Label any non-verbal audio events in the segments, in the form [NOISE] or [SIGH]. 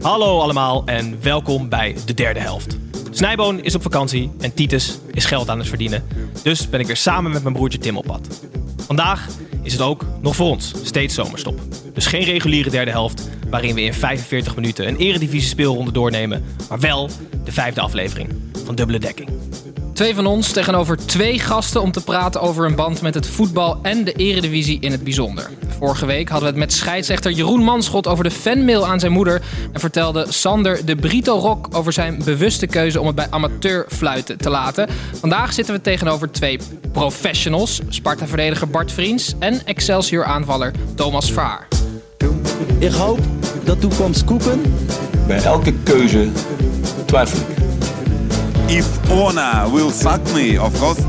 Hallo allemaal en welkom bij de derde helft. Snijboon is op vakantie en Titus is geld aan het verdienen. Dus ben ik weer samen met mijn broertje Tim op pad. Vandaag is het ook nog voor ons steeds zomerstop. Dus geen reguliere derde helft waarin we in 45 minuten een eredivisie speelronde doornemen, maar wel de vijfde aflevering van Dubbele Dekking. Twee van ons tegenover twee gasten om te praten over een band met het voetbal en de eredivisie in het bijzonder. Vorige week hadden we het met scheidsrechter Jeroen Manschot over de fanmail aan zijn moeder en vertelde Sander de Brito Rock over zijn bewuste keuze om het bij amateurfluiten te laten. Vandaag zitten we tegenover twee professionals, Sparta-verdediger Bart Vriends en Excelsior-aanvaller Thomas Vaar. Ik hoop dat toekomst koeken. Bij elke keuze twijfel ik. If Ona will suck me, of course.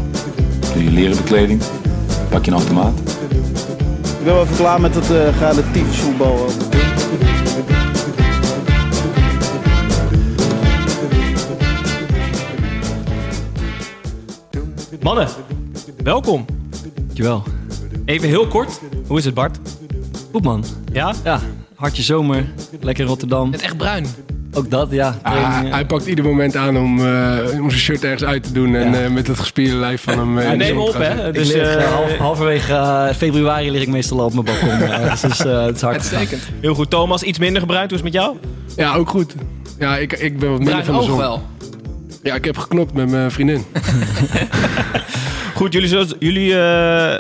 Doe je leren bekleding, pak je een automaat. Ik ben wel even klaar met het uh, relatief voetbal. Mannen, welkom. Dankjewel. Even heel kort, hoe is het Bart? Goed man. Ja? Ja, hartje zomer. Lekker Rotterdam. Het echt bruin. Ook dat, ja. Ah, Training, eh, hij pakt ieder moment aan om, eh, om zijn shirt ergens uit te doen en Ja. eh, met het gespierde lijf van hem. eh, de neem op hè. Dus, ik lig, half- halverwege februari lig ik meestal al op mijn balkon. [LAUGHS] Eh, dus het is, het is hard. Uitstekend. heel goed Thomas, iets minder gebruikt. Hoe is het met jou? Ja, ook goed. Ja, ik, ik ben wat minder van de zon. wel. Ja, ik heb geknopt met mijn vriendin. [LAUGHS] Goed, jullie, jullie eh,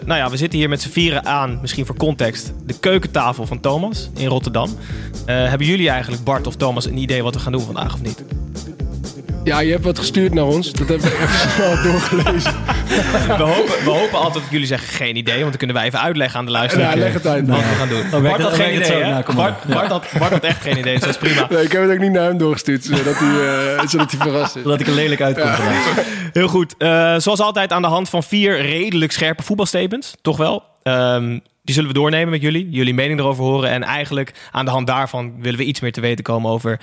nou ja, we zitten hier met z'n vieren aan, misschien voor context, de keukentafel van Thomas in Rotterdam. Eh, hebben jullie eigenlijk, Bart of Thomas, een idee wat we gaan doen vandaag of niet? Ja, je hebt wat gestuurd naar ons. Dat heb ik even [LAUGHS] snel doorgelezen. We hopen, we hopen altijd dat jullie zeggen geen idee, want dan kunnen wij even uitleggen aan de luisteraar Ja, leg het uit. wat we gaan doen. werkt Bart had geen idee, zo. Nou. Bart, Bart, had, Bart had echt geen idee, dus dat is prima. Nee, ik heb het ook niet naar hem doorgestuurd, zodat hij, eh, [LAUGHS] zodat hij verrast is. Zodat ik er lelijk uitkom. [LAUGHS] Heel goed. Eh, zoals altijd aan de hand van vier redelijk scherpe voetbalstatements, toch wel. Ehm, die zullen we doornemen met jullie, jullie mening erover horen. En eigenlijk aan de hand daarvan willen we iets meer te weten komen over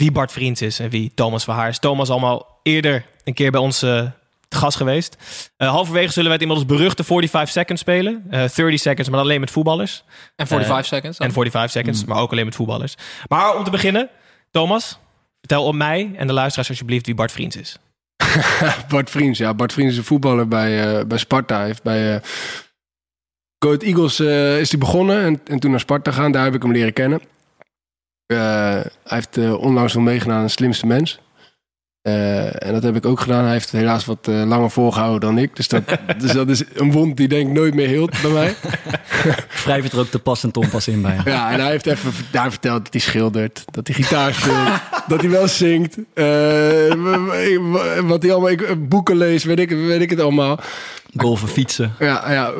wie Bart Vriends is en wie Thomas Verhaar is. Thomas allemaal eerder een keer bij ons eh, te gast geweest. Eh, halverwege zullen wij het inmiddels beruchte 45 seconds spelen. Eh 30 seconds, maar dan alleen met voetballers. En 45 Eh, seconds. dan. En 45 seconds, maar ook alleen met voetballers. Maar om te beginnen, Thomas, vertel op mij en de luisteraars alsjeblieft wie Bart Vriends is. [LAUGHS] Bart Vriends, ja. Bart Vriends is een voetballer bij, eh, bij Sparta. Hij heeft bij uh, Go Eagles eh, is hij begonnen en, en toen naar Sparta gaan. Daar heb ik hem leren kennen. Eh, hij heeft eh, onlangs nog meegedaan aan Slimste Mens. Eh, en dat heb ik ook gedaan. Hij heeft het helaas wat langer volgehouden dan ik. Dus dat, [LAUGHS] dus dat is een wond die denk ik nooit meer heelt bij mij. Wrijf het er ook te pas en pas in bij. Ja, en hij heeft even daar verteld dat hij schildert, dat hij gitaar speelt, [LAUGHS] dat hij wel zingt, wat hij allemaal, ik, boeken leest, weet ik, weet ik het allemaal. Golfen, fietsen. Ja, ja.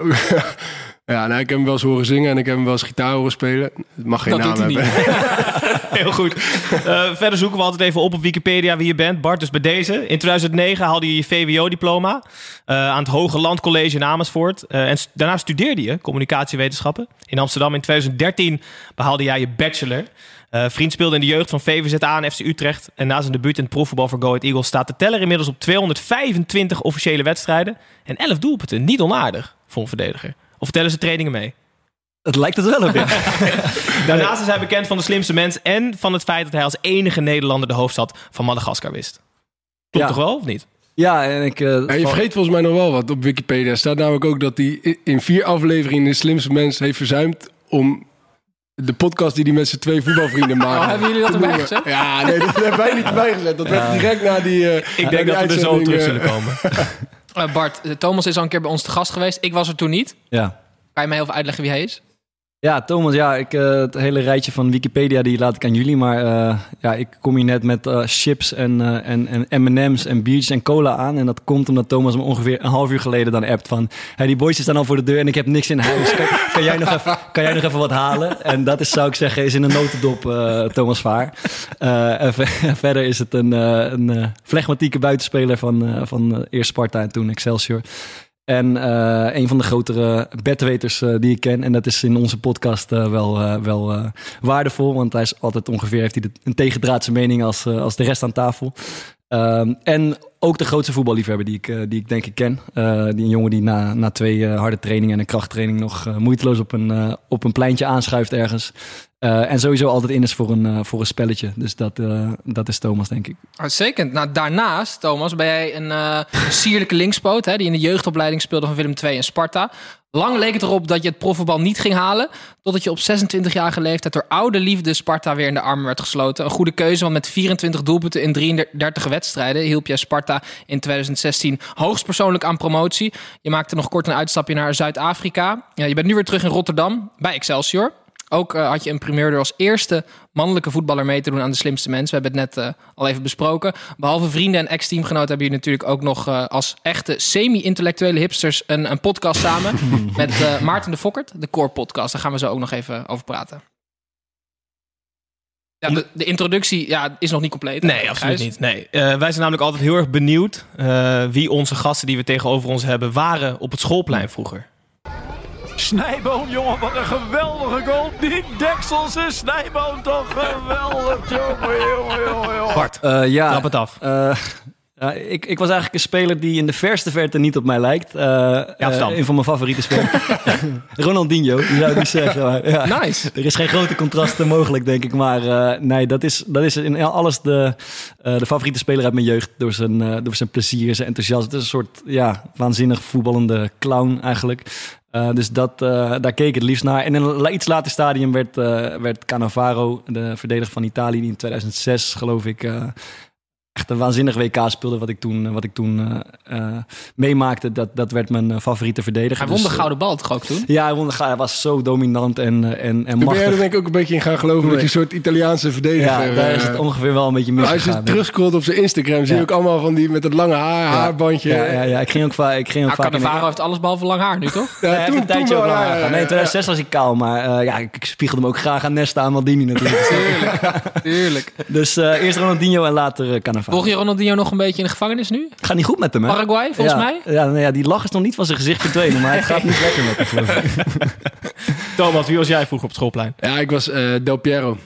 Ja, nou, ik heb hem wel eens horen zingen en ik heb hem wel eens gitaar horen spelen. Het mag geen Dat naam doet hij hebben. [LAUGHS] Heel goed. Eh, verder zoeken we altijd even op op Wikipedia wie je bent. Bart, dus bij deze. In 2009 haalde je je VWO-diploma eh, aan het Hoge Land College in Amersfoort. Eh, en st- daarna studeerde je communicatiewetenschappen in Amsterdam. In 2013 behaalde jij je bachelor. Eh, vriend speelde in de jeugd van VVZA en FC Utrecht. En na zijn debuut in het profvoetbal voor Go Ahead Eagles staat de teller inmiddels op 225 officiële wedstrijden. En 11 doelpunten. Niet onaardig voor een verdediger. Of vertellen ze trainingen mee? Het lijkt het wel op, ja. [LAUGHS] Daarnaast is hij bekend van de slimste mens en van het feit dat hij als enige Nederlander de hoofdstad van Madagaskar wist. Klopt Ja. toch wel, of niet? Ja, en ik... eh, Ja, je vergeet volgens mij nog wel wat op Wikipedia. Er staat namelijk ook dat hij in vier afleveringen de slimste mens heeft verzuimd om de podcast die hij met zijn twee voetbalvrienden [LAUGHS] maakt. Oh, hebben jullie dat erbij gezet? Ja, nee, dat hebben wij niet erbij gezet. Dat werd direct na die. eh, Ik denk dat we er zo terug zullen komen. [LAUGHS] Eh, Bart, eh, Thomas is al een keer bij ons te gast geweest. Ik was er toen niet. Ja. Kan je mij even uitleggen wie hij is? Ja, Thomas, ja, ik, eh, het hele rijtje van Wikipedia die laat ik aan jullie. Maar eh, ja, ik kom hier net met eh, chips en, en, en M&M's en biertjes en cola aan. En dat komt omdat Thomas me ongeveer een half uur geleden dan appt van... Hey, die boys staan al voor de deur en ik heb niks in huis. Kan, jij, nog even, kan jij nog even wat halen? En dat is, zou ik zeggen, is in een notendop Thomas Vaar. [LAUGHS] Verder is het een, een flegmatieke buitenspeler van, van eerst Sparta en toen Excelsior. En eh, een van de grotere bedweters eh, die ik ken. En dat is in onze podcast eh, wel, wel waardevol. Want hij is altijd ongeveer heeft hij de- een tegendraadse mening als, als de rest aan tafel. Ehm, en ook de grootste voetballiefhebber die ik, die ik denk ik ken. Die een jongen die na, na twee harde trainingen en een krachttraining nog moeiteloos op een, op een pleintje aanschuift ergens. Eh, en sowieso altijd in is voor een, eh, voor een spelletje. Dus dat, eh, dat is Thomas, denk ik. Uitstekend. Nou, daarnaast, Thomas, ben jij een sierlijke linkspoot... Hè, die in de jeugdopleiding speelde van Willem II en Sparta. Lang leek het erop dat je het profvoetbal niet ging halen... totdat je op 26-jarige leeftijd door oude liefde Sparta weer in de armen werd gesloten. Een goede keuze, want met 24 doelpunten in 33 wedstrijden... hielp jij Sparta in 2016 hoogstpersoonlijk aan promotie. Je maakte nog kort een uitstapje naar Zuid-Afrika. Ja, je bent nu weer terug in Rotterdam bij Excelsior... Ook eh, had je een primeur door als eerste mannelijke voetballer mee te doen aan de slimste mensen. We hebben het net eh, al even besproken. Behalve vrienden en ex-teamgenoten hebben jullie natuurlijk ook nog eh, als echte semi-intellectuele hipsters een, een podcast samen. [LAUGHS] met Maarten de Fokkert, de Core Podcast. Daar gaan we zo ook nog even over praten. Ja, de, de introductie ja, is nog niet compleet. Nee, Gijs. absoluut niet. Nee. Wij zijn namelijk altijd heel erg benieuwd wie onze gasten die we tegenover ons hebben waren op het schoolplein vroeger. Snijboom, jongen, wat een geweldige goal. Die Dekselse Snijboom, toch geweldig, jongen, jongen, jongen, jongen. Bart, Eh, ja, trap het af. Eh, ja, ik, ik was eigenlijk een speler die in de verste verte niet op mij lijkt. Stam. een van mijn favoriete spelers. [LAUGHS] [LAUGHS] Ronaldinho, die zou ik niet zeggen. Maar, ja. Nice. Er is geen grote contrasten mogelijk, denk ik. Maar eh, nee, dat is, dat is in alles de, de favoriete speler uit mijn jeugd. Door zijn, door zijn plezier, zijn enthousiasme. Het is een soort ja, waanzinnig voetballende clown eigenlijk. Dus dat, daar keek ik het liefst naar. En in een iets later stadium werd, eh, werd Cannavaro, de verdediger van Italië, die in 2006 geloof ik... eh, echt een waanzinnig WK speelde, wat ik toen, wat ik toen eh, eh, meemaakte. Dat, dat werd mijn eh, favoriete verdediger. Hij won Dus, de eh, gouden bal toch ook toen? ja, hij, won de hij was zo dominant en, eh, en, en Toen ben jij machtig. er denk ik ook een beetje in gaan geloven dat je een soort Italiaanse verdediger... Ja, daar is eh, het ongeveer wel een beetje Als misgegaan. je terugscrollt op zijn Instagram, zie je ook allemaal van die met het lange haar, haarbandje. Ja, ja, ja, ik ging ook, va- ik ging ook Nou, vaak... Cannavaro heeft alles behalve lang haar nu, toch? [LAUGHS] Ja, heeft een tijdje lang haar. Nee, in ja, ja. 2006 was ik kaal, maar eh, ja, ik, ik spiegelde hem ook graag aan Nesta en Maldini natuurlijk. [LAUGHS] Tuurlijk. [LAUGHS] dus eh, eerst Ronaldinho en later uh, Volg je Ronaldinho nog een beetje in de gevangenis nu? Gaat niet goed met hem, hè? Paraguay, volgens ja, mij? Ja, nee, ja, die lach is nog niet van zijn gezicht verdwenen, maar het gaat niet lekker met hem. [LAUGHS] Thomas, wie was jij vroeger op het schoolplein? Ja, ik was eh, Del Piero.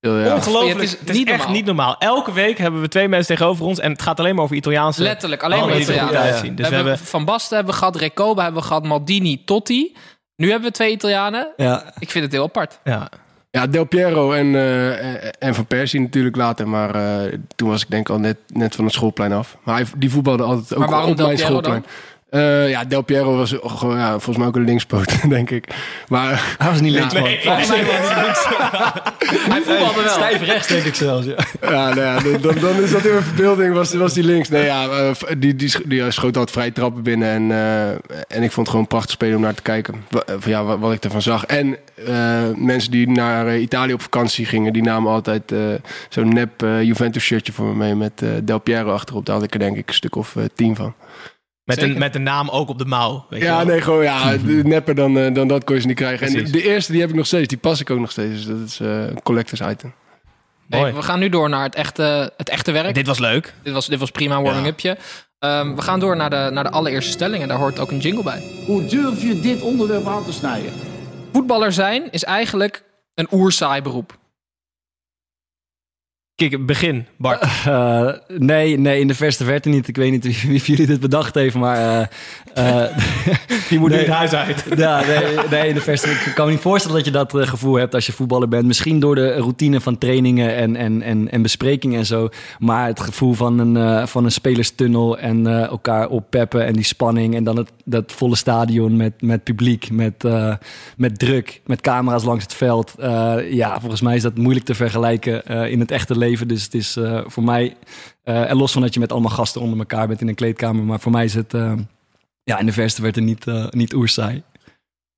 Ja. Ongelooflijk. Het is het is niet echt normaal. niet normaal. Elke week hebben we twee mensen tegenover ons en het gaat alleen maar over Italiaanse. Letterlijk, alleen maar mannen die Italiaans. goed Ja, uitzien. we Dus we hebben Van Basten hebben we gehad, Recoba hebben we gehad, Maldini, Totti. Nu hebben we twee Italianen. Ja, Ik vind het heel apart. ja, Ja, Del Piero en, eh, en Van Persie natuurlijk later. Maar eh, toen was ik denk al net, net van het schoolplein af. Maar hij, die voetbalde altijd ook Maar waarom op Del mijn Piero schoolplein. Eh, ja, Del Piero was gewoon, ja, volgens mij ook een linkspoot, [LAUGHS] denk ik. Maar hij was niet links, man. Nee, volgens mij was Hij voetbalde wel. Stijf rechts, denk ik zelfs. Ja. ja, nou ja, dan, is dat in mijn verbeelding, was, was die links. Nee, ja, eh, die, die, die schoot altijd vrij trappen binnen. En, eh, en ik vond het gewoon prachtig spelen om naar te kijken. Ja, wat, wat ik ervan zag. En eh, mensen die naar Italië op vakantie gingen, die namen altijd eh, zo'n nep Juventus shirtje voor me mee met eh, Del Piero achterop. Daar had ik er denk ik een stuk of tien van. Met, Zeker. een, met een naam ook op de mouw. Weet je Ja, wel. nee, gewoon ja, de- nepper dan, eh, dan dat kon je ze niet krijgen. En de eerste die heb ik nog steeds, die pas ik ook nog steeds. Dus dat is eh, een collectors item. We gaan nu door naar het echte, het echte werk. Dit, Dit was leuk. was, dit was prima, een warming-upje. Ehm, we gaan door naar de, naar de allereerste stelling en daar hoort ook een jingle bij. Hoe durf je dit onderwerp aan te snijden? Voetballer zijn is eigenlijk een oersaai beroep. Kijk, begin, Bart. Eh, nee, nee, in de verste verte niet. Ik weet niet wie, wie jullie dit bedacht heeft, maar... eh, eh, [LAUGHS] Die moet nu het huis uit. [LAUGHS] ja, nee, nee, in de verste Ik kan me niet voorstellen dat je dat gevoel hebt als je voetballer bent. Misschien door de routine van trainingen en, en, en, en besprekingen en zo. Maar het gevoel van een, eh, van een spelerstunnel en eh, elkaar oppeppen en die spanning. En dan het, dat volle stadion met, met publiek, met, eh, met druk, met camera's langs het veld. Eh, ja, volgens mij is dat moeilijk te vergelijken eh, in het echte leven. Dus het is eh, voor mij, eh, en los van dat je met allemaal gasten onder elkaar bent in een kleedkamer. Maar voor mij is het, eh, ja, in de verste werd er niet, niet oersaai.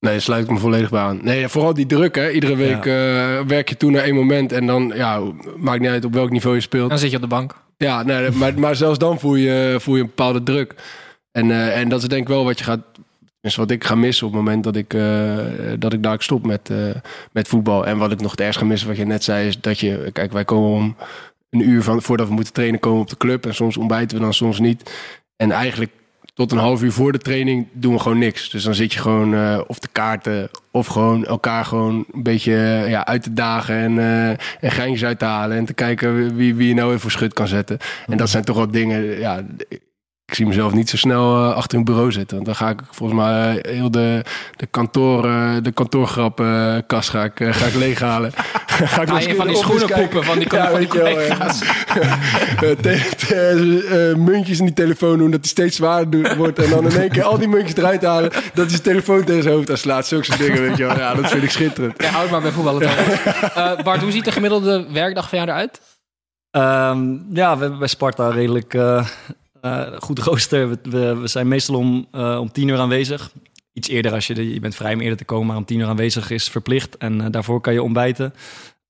Nee, sluit ik me volledig bij aan. Nee, vooral die druk, hè. Iedere week eh, werk je toe naar één moment. En dan, ja, maakt niet uit op welk niveau je speelt. Dan zit je op de bank. Ja, nee, maar, maar zelfs dan voel je, voel je een bepaalde druk. En, eh, en dat is denk ik wel wat je gaat... Is wat ik ga missen op het moment dat ik, eh, dat ik daar stop met, eh, met voetbal. En wat ik nog het ergst ga missen, wat je net zei, is dat je... Kijk, wij komen om een uur van, voordat we moeten trainen, komen op de club. En soms ontbijten we dan, soms niet. En eigenlijk tot een half uur voor de training doen we gewoon niks. Dus dan zit je gewoon eh, of te kaarten of gewoon elkaar gewoon een beetje ja, uit te dagen en, eh, en geintjes uit te halen. En te kijken wie, wie je nou even voor schut kan zetten. En dat zijn toch wel dingen, ja, ik zie mezelf niet zo snel eh, achter een bureau zitten. Want dan ga ik volgens mij eh, heel de, de, kantoor, eh, de kantoorgrapkast [LAUGHS] ga ik, ga ik leeghalen. ga ik nog van die schoenen poepen van die, Ja, van die weet je wel, collega's? [LAUGHS] te- te- muntjes in die telefoon doen, dat die steeds zwaarder wordt. En dan in één keer al die muntjes eruit halen, dat hij zijn telefoon tegen zijn hoofd aanslaat. Zulke soort dingen, weet je wel. Ja, dat vind ik schitterend. Ja, houd maar bij voetballen. Bart, hoe ziet de gemiddelde werkdag van jou eruit? Ehm, ja, we hebben bij Sparta redelijk goed rooster. We, we, zijn meestal om, eh, om tien uur aanwezig. Iets eerder als je, je bent vrij om eerder te komen, maar om tien uur aanwezig is verplicht. En eh, daarvoor kan je ontbijten.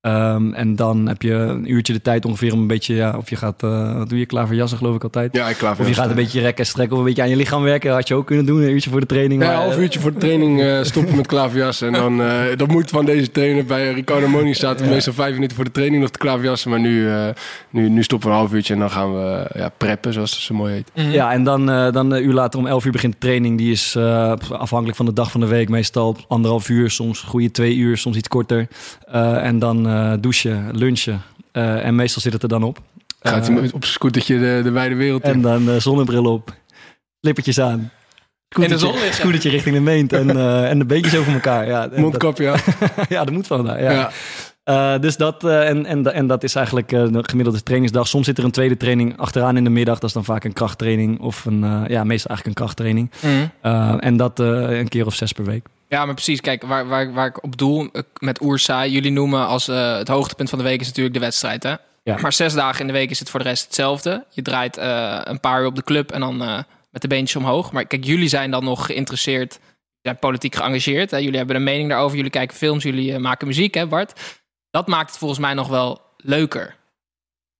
Ehm, en dan heb je een uurtje de tijd ongeveer om een beetje, ja, of je gaat, eh, wat doe je, klaar voor jassen geloof ik altijd. Ja, ik Of je gaat een beetje rekken en strekken of een beetje aan je lichaam werken. Had je ook kunnen doen, een uurtje voor de training. Ja, maar, een half eh, uurtje voor de training eh, [LAUGHS] stoppen met klaverjassen. En dan, eh, dat moet van deze trainer. Bij Ricardo Moni staat meestal vijf minuten voor de training nog te klaverjassen. Maar nu, eh, nu, nu stoppen we een half uurtje en dan gaan we ja, preppen, zoals het zo mooi heet. Ja, en dan, eh, dan een uur later om 11 uur begint de training. Die is eh, afhankelijk van de dag van de week. Meestal anderhalf uur, soms goede twee uur, soms iets korter. Eh, en dan eh, douchen, lunchen. Eh, en meestal zit het er dan op. Gaat Eh, hij met- op zijn scootertje de, de wijde wereld in. en dan eh, zonnebril op, slippertjes aan. In de zon Scootertje-. Scootertje richting de meent en, eh, en de beentjes over elkaar. Ja, en dat- Mondkapje, ja. [LAUGHS] ja, dat moet van daar. Ja. Ja. Eh, dus dat, eh, en, en, en dat is eigenlijk eh, de gemiddelde trainingsdag. Soms zit er een tweede training achteraan in de middag. Dat is dan vaak een krachttraining of een, eh, ja, meestal eigenlijk een krachttraining. Eh, en dat eh, een keer of zes per week. Ja, maar precies. Kijk, waar, waar, waar ik op doel eh, met Oersa, jullie noemen als eh, het hoogtepunt van de week is natuurlijk de wedstrijd. Hè? Ja. Maar zes dagen in de week is het voor de rest hetzelfde. Je draait eh, een paar uur op de club en dan met de beentjes omhoog. Maar kijk, jullie zijn dan nog geïnteresseerd, zijn politiek geëngageerd. Hè? Jullie hebben een mening daarover, jullie kijken films, jullie maken muziek, hè Bart? Dat maakt het volgens mij nog wel leuker.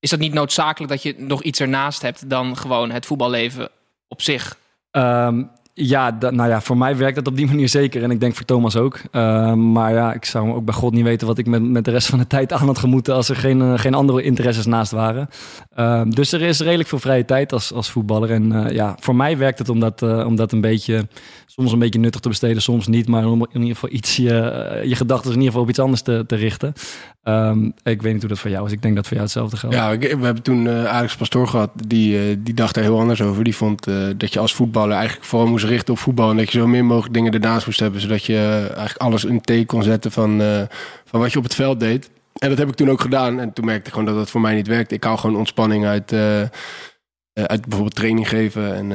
Is dat niet noodzakelijk dat je nog iets ernaast hebt dan gewoon het voetballeven op zich? Ehm, ja, nou ja, voor mij werkt het op die [LAUGHS] manier zeker. En ik denk voor Thomas ook. Ehm, maar ja, ik zou ook bij God niet weten wat ik met, met de rest van de tijd aan had gemoeten als er geen, eh, geen andere interesses naast waren. Ehm, dus er is redelijk veel vrije tijd als, als voetballer. En eh, ja, voor mij werkt het om dat, eh, dat een beetje, soms een beetje nuttig te besteden, soms niet. Maar om in ieder geval iets je, je gedachten in ieder geval op iets anders te, te richten. Ehm, ik weet niet hoe dat voor jou is. Ik denk dat voor jou hetzelfde geldt. Ja, we hebben toen Alex Pastoor gehad. Die, die dacht er heel anders over. Die vond dat je als voetballer eigenlijk vooral moest richten op voetbal. En dat je zo min mogelijk dingen ernaast moest hebben. Zodat je eigenlijk alles in thee kon zetten van, eh, van wat je op het veld deed. En dat heb ik toen ook gedaan. En toen merkte ik gewoon dat dat voor mij niet werkte. Ik hou gewoon ontspanning uit, eh, eh, uit bijvoorbeeld training geven. En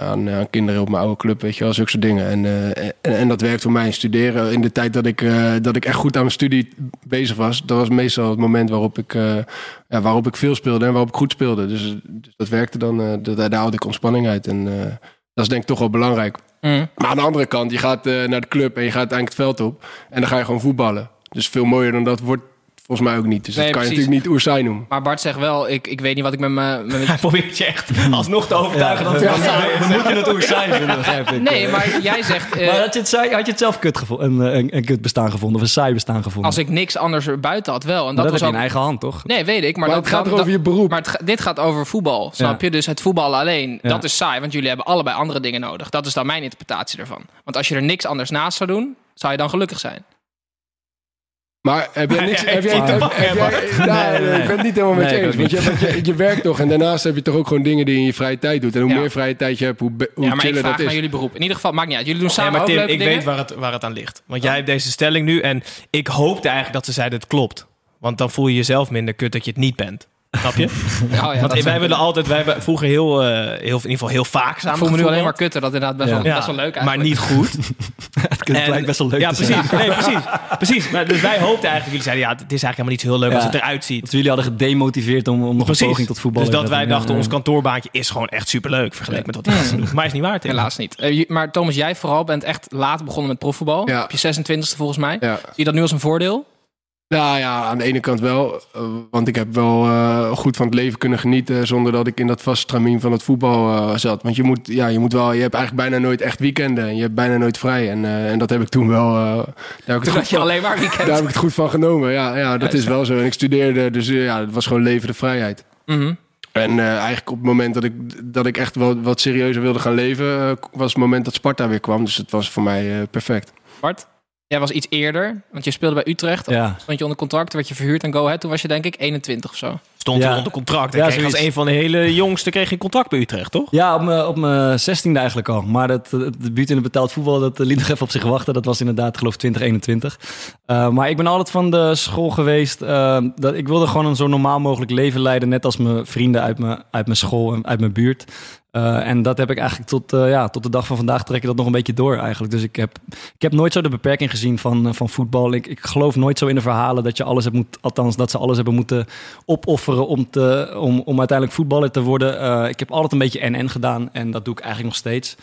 aan, aan kinderen op mijn oude club, weet je wel. Zulke soort dingen. En, en, en dat werkt voor mij. Studeren in de tijd dat ik, dat ik echt goed aan mijn studie bezig was. Dat was meestal het moment waarop ik, ja, waarop ik veel speelde en waarop ik goed speelde. Dus, dus dat werkte dan. dat, daar haalde ik ontspanning uit. En dat is denk ik toch wel belangrijk. Mm. Maar aan de andere kant, je gaat eh, naar de club en je gaat uiteindelijk het veld op. En dan ga je gewoon voetballen. Dus veel mooier dan dat wordt volgens mij ook niet. Dus Nee, dat kan precies. je natuurlijk niet oerzij noemen. Maar Bart zegt wel, ik, ik weet niet wat ik met mijn... met Hij probeert je echt alsnog te overtuigen dat het wel saai is. Dan moet je het ook zijn vinden, begrijp ik. Nee, maar jij zegt... eh, Maar had je het, had je het zelf kut een, een, een kut bestaan gevonden of een saai bestaan gevonden? als ik niks anders erbuiten had wel. En dat, dat, was heb je ook... in eigen hand, toch? Nee, weet ik. Maar, Maar dat het gaat dat- erover je beroep. Maar het dit gaat over voetbal, snap Ja. je? Dus het voetballen alleen, Ja. dat is saai. Want jullie hebben allebei andere dingen nodig. Dat is dan mijn interpretatie ervan. Want als je er niks anders naast zou doen, zou je dan gelukkig zijn. Maar heb jij niks... Heb jij, heb, heb Nee, nou, nee, nee. ik ben het niet helemaal met Nee, je eens. Want je, want je, je werkt toch en daarnaast heb je toch ook gewoon dingen die je in je vrije tijd doet. En hoe Ja. meer vrije tijd je hebt, hoe, hoe ja, maar ik vraag dat is. naar jullie beroep. In ieder geval, maakt niet uit. Jullie doen Nee, samen maar ook Tim, leuke ik dingen. weet waar het, waar het aan ligt. Want jij hebt deze stelling nu en ik hoopte eigenlijk dat ze zeiden het klopt. Want dan voel je jezelf minder kut dat je het niet bent. Snap je? [LAUGHS] Ja, ja, Want wij willen altijd, wij hebben vroeger heel, eh, heel, in ieder geval heel vaak Ik samen voel me nu alleen maar kutter. Dat inderdaad best, Ja. wel, Ja, best wel leuk maar eigenlijk. niet goed. [LAUGHS] Het klinkt best wel leuk ja, te zijn. precies. Nee, precies. precies. Maar, dus wij hoopten eigenlijk, jullie zeiden, ja, het is eigenlijk helemaal niet zo heel leuk als het eruit ziet. Dat jullie hadden gedemotiveerd om, om nog een poging tot voetbal Dus dat wij dachten, Ja, ons kantoorbaantje is gewoon echt superleuk vergeleken met wat die gasten doen. Maar is niet waar, Tim. Helaas niet. Eh, maar Thomas, jij vooral bent echt laat begonnen met profvoetbal. Ja. Op je 26e volgens mij. Ja. Zie je dat nu als een voordeel? Nou ja, aan de ene kant wel. eh, want ik heb wel eh, goed van het leven kunnen genieten zonder dat ik in dat vaste stramien van het voetbal eh, zat. Want je moet, ja, je moet wel, je hebt eigenlijk bijna nooit echt weekenden. En je hebt bijna nooit vrij. En, en dat heb ik toen wel. daar, heb ik het Toen goed had je van, alleen maar weekend. daar heb ik het goed van genomen. Ja, ja dat is wel zo. En ik studeerde, dus ja, het was gewoon leven de vrijheid. Mhm. En eigenlijk op het moment dat ik, dat ik echt wel wat serieuzer wilde gaan leven, was het moment dat Sparta weer kwam. Dus het was voor mij perfect. Bart, jij was iets eerder. Want je speelde bij Utrecht. Ja. Stond je onder contract, werd je verhuurd aan Go Ahead. Toen was je denk ik 21 of zo. Stond Ja. er onder contract. En Ja, kreeg als een van de hele jongste kreeg je contract bij Utrecht, toch? Ja, op mijn, op mijn 16e eigenlijk al. Maar dat, het debuut in het betaald voetbal, dat liet nog even op zich wachten. Dat was inderdaad, geloof ik, 2021. Eh, maar ik ben altijd van de school geweest. eh, dat, ik wilde gewoon een zo normaal mogelijk leven leiden. Net als mijn vrienden uit mijn, uit mijn school en uit mijn buurt. Eh, en dat heb ik eigenlijk tot, eh, ja, tot de dag van vandaag trek ik dat nog een beetje door eigenlijk. Dus ik heb, ik heb nooit zo de beperking gezien van, eh, van voetbal. Ik, ik geloof nooit zo in de verhalen dat je alles hebt moet, althans dat ze alles hebben moeten opofferen om, te, om, om uiteindelijk voetballer te worden. Ik heb altijd een beetje NN gedaan en dat doe ik eigenlijk nog steeds.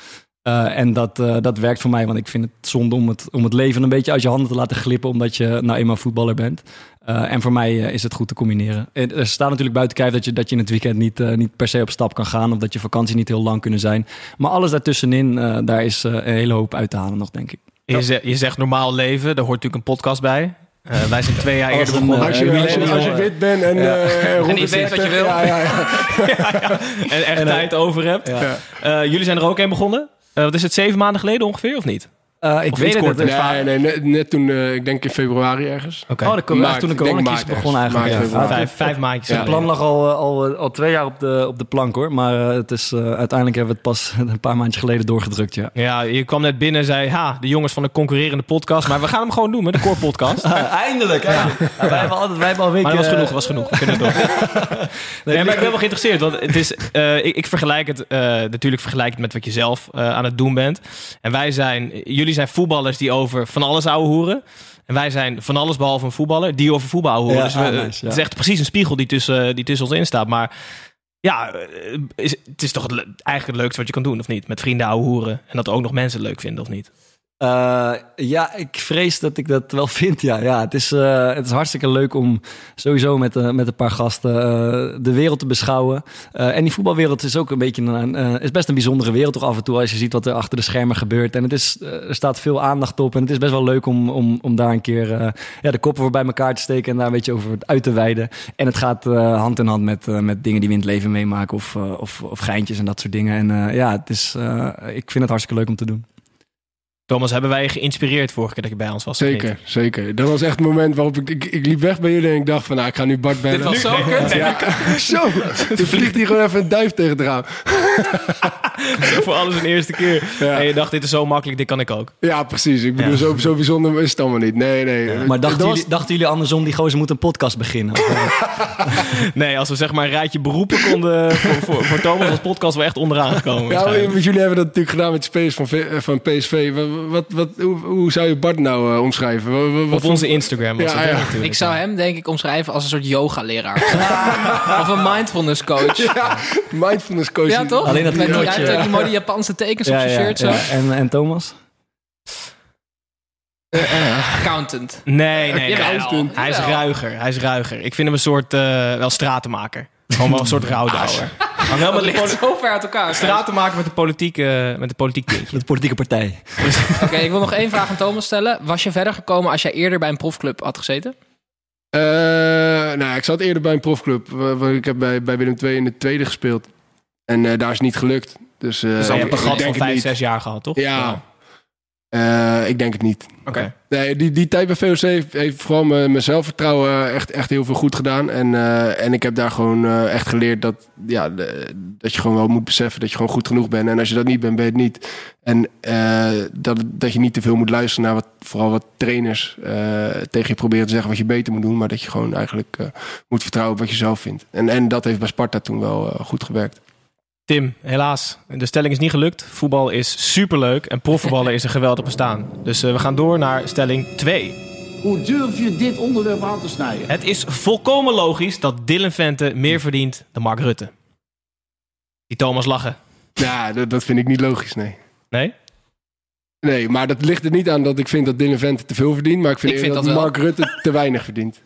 Eh, en dat, eh, dat werkt voor mij, want ik vind het zonde om het, om het leven een beetje uit je handen te laten glippen, omdat je nou eenmaal voetballer bent. Eh, en voor mij is het goed te combineren. Er staat natuurlijk buiten kijf dat je, dat je in het weekend niet, eh, niet per se op stap kan gaan, of dat je vakantie niet heel lang kunnen zijn. Maar alles daartussenin, eh, daar is een hele hoop uit te halen nog, denk ik. Je, zegt, je zegt normaal leven, daar hoort natuurlijk een podcast bij. Eh, wij zijn twee jaar eerder een, begonnen. Als je, als je, leeft als je wit bent en, Ja. eh, En niet weet wat je 60, wil. Ja, ja, ja. [LAUGHS] en echt En, tijd over hebt. Ja. Eh, jullie zijn er ook een begonnen. Eh, wat is het, zeven maanden geleden ongeveer, of niet? Eh, ik Of weet het niet. Nee, nee, net, net toen, eh, ik denk in februari ergens. Oké. Oh, Maart, toen de ik denk coronacrisis maart begon ergens. eigenlijk. Maart, ja. februari. vijf, vijf maandjes. Ja. Het plan lag al, al, al twee jaar op de, op de plank hoor. Maar eh, het is, eh, uiteindelijk hebben we het pas [LAUGHS] een paar maandjes geleden doorgedrukt. Ja. Ja, je kwam net binnen en zei, ha, de jongens van de concurrerende podcast. Maar we gaan hem gewoon doen met de Core Podcast. [LAUGHS] eindelijk, hè? wij, hebben altijd, wij hebben al een Maar dat was eh, genoeg, was genoeg. We kunnen door. [LAUGHS] nee, maar ik ben wel geïnteresseerd. Want het is, eh, ik, ik vergelijk het, eh, natuurlijk vergelijk het met wat je zelf eh, aan het doen bent. En wij zijn, jullie zijn voetballers die over van alles ouwe hoeren. En wij zijn van alles behalve een voetballer die over voetbal. Ja, dus we, ah, nice, ja. het is echt precies een spiegel die tussen, die tussen ons in staat. Maar ja, eh, is, het is toch het, eigenlijk het leukste wat je kan doen, of niet? Met vrienden ouwe hoeren. En dat ook nog mensen leuk vinden, of niet? Eh, ja, ik vrees dat ik dat wel [LAUGHS] vind. Ja, ja het, is, eh, het is hartstikke leuk om sowieso met, eh, met een paar gasten de wereld te beschouwen. En die voetbalwereld is ook een beetje een, is best een bijzondere wereld toch af en toe als je ziet wat er achter de schermen gebeurt. En het is, er staat veel aandacht op en het is best wel leuk om, om, om daar een keer ja, de koppen voor bij elkaar te steken en daar een beetje over uit te wijden. En het gaat hand in hand met, met dingen die we in het leven meemaken of, of, of geintjes en dat soort dingen. En ja, het is, ik vind het hartstikke leuk om te doen. Thomas, hebben wij je geïnspireerd vorige keer dat je bij ons was? Zeker, zeker. Dat was echt het moment waarop ik, ik, ik liep weg bij jullie en ik dacht van, nou, ik ga nu Bart bellen. Dit was zo kut. Ja, zo. Toen vliegt hij gewoon even een duif tegen het raam. [LAUGHS] Voor alles een eerste keer. Ja. En je dacht, dit is zo makkelijk, dit kan ik ook. Ja, precies. Ik bedoel, Ja. zo, zo bijzonder is het allemaal niet. Nee, nee. Maar dachten, was- jullie, dachten jullie andersom, die gozer moet een podcast beginnen? [LAUGHS] Nee, als we zeg maar een rijtje beroepen konden voor, voor, voor Thomas als podcast wel echt onderaan gekomen. Ja, jullie hebben dat natuurlijk gedaan met de spelers van, eh, van PSV. Wat, wat, hoe, hoe zou je Bart nou eh, omschrijven? Wat, wat- wat Op onze Instagram. was Ja, ja. Ik zou hem denk ik omschrijven als een soort yoga-leraar. [LAUGHS] of een mindfulness coach. Ja, Ja, mindfulness coaching. toch? Alleen dat Met die, die mooie Japanse tekens op Ja, zijn ja, shirt zo. ja. En, en Thomas? Accountant. Nee, nee. Jawel. Hij is ruiger. Hij is ruiger. Ik vind hem een soort, eh, wel stratenmaker. Gewoon wel een soort [LAUGHS] rouwdouwer. Maar wel Dat met ligt zo ver uit elkaar. stratenmaker met de politiek, eh, met de politiek tintje. De politieke partij. [LAUGHS] Oké, ik wil nog één vraag aan Thomas stellen. Was je verder gekomen als jij eerder bij een profclub had gezeten? Eh, nou, ik zat eerder bij een profclub. Ik heb bij, bij Willem II in de tweede gespeeld. En eh, daar is het niet gelukt. Dus, eh, Dus je hebt een ik gat denk van vijf, zes jaar gehad, toch? Ja. Eh, ik denk het niet. Oké. Nee, die, die tijd bij VOC heeft, heeft vooral mijn mijn zelfvertrouwen echt, echt heel veel goed gedaan. En, eh, en ik heb daar gewoon eh, echt geleerd dat, ja, de- dat je gewoon wel moet beseffen dat je gewoon goed genoeg bent. En als je dat niet bent, ben je het niet. En eh, dat, dat je niet te veel moet luisteren naar wat, vooral wat trainers eh, tegen je proberen te zeggen wat je beter moet doen. Maar dat je gewoon eigenlijk eh, moet vertrouwen op wat je zelf vindt. En, en dat heeft bij Sparta toen wel goed gewerkt. Tim, helaas. De stelling is niet gelukt. Voetbal is superleuk en profvoetballen is een geweldig bestaan. Dus eh, we gaan door naar stelling 2. Hoe durf je dit onderwerp aan te snijden? Het is volkomen logisch dat Dylan Vente meer verdient dan Mark Rutte. Die Thomas lachen. Ja, dat, dat vind ik niet logisch, nee. Nee? Nee, maar dat ligt er niet aan dat ik vind dat Dylan Vente te veel verdient. Maar ik vind, Ik eerder vind dat. Mark Rutte te weinig verdient.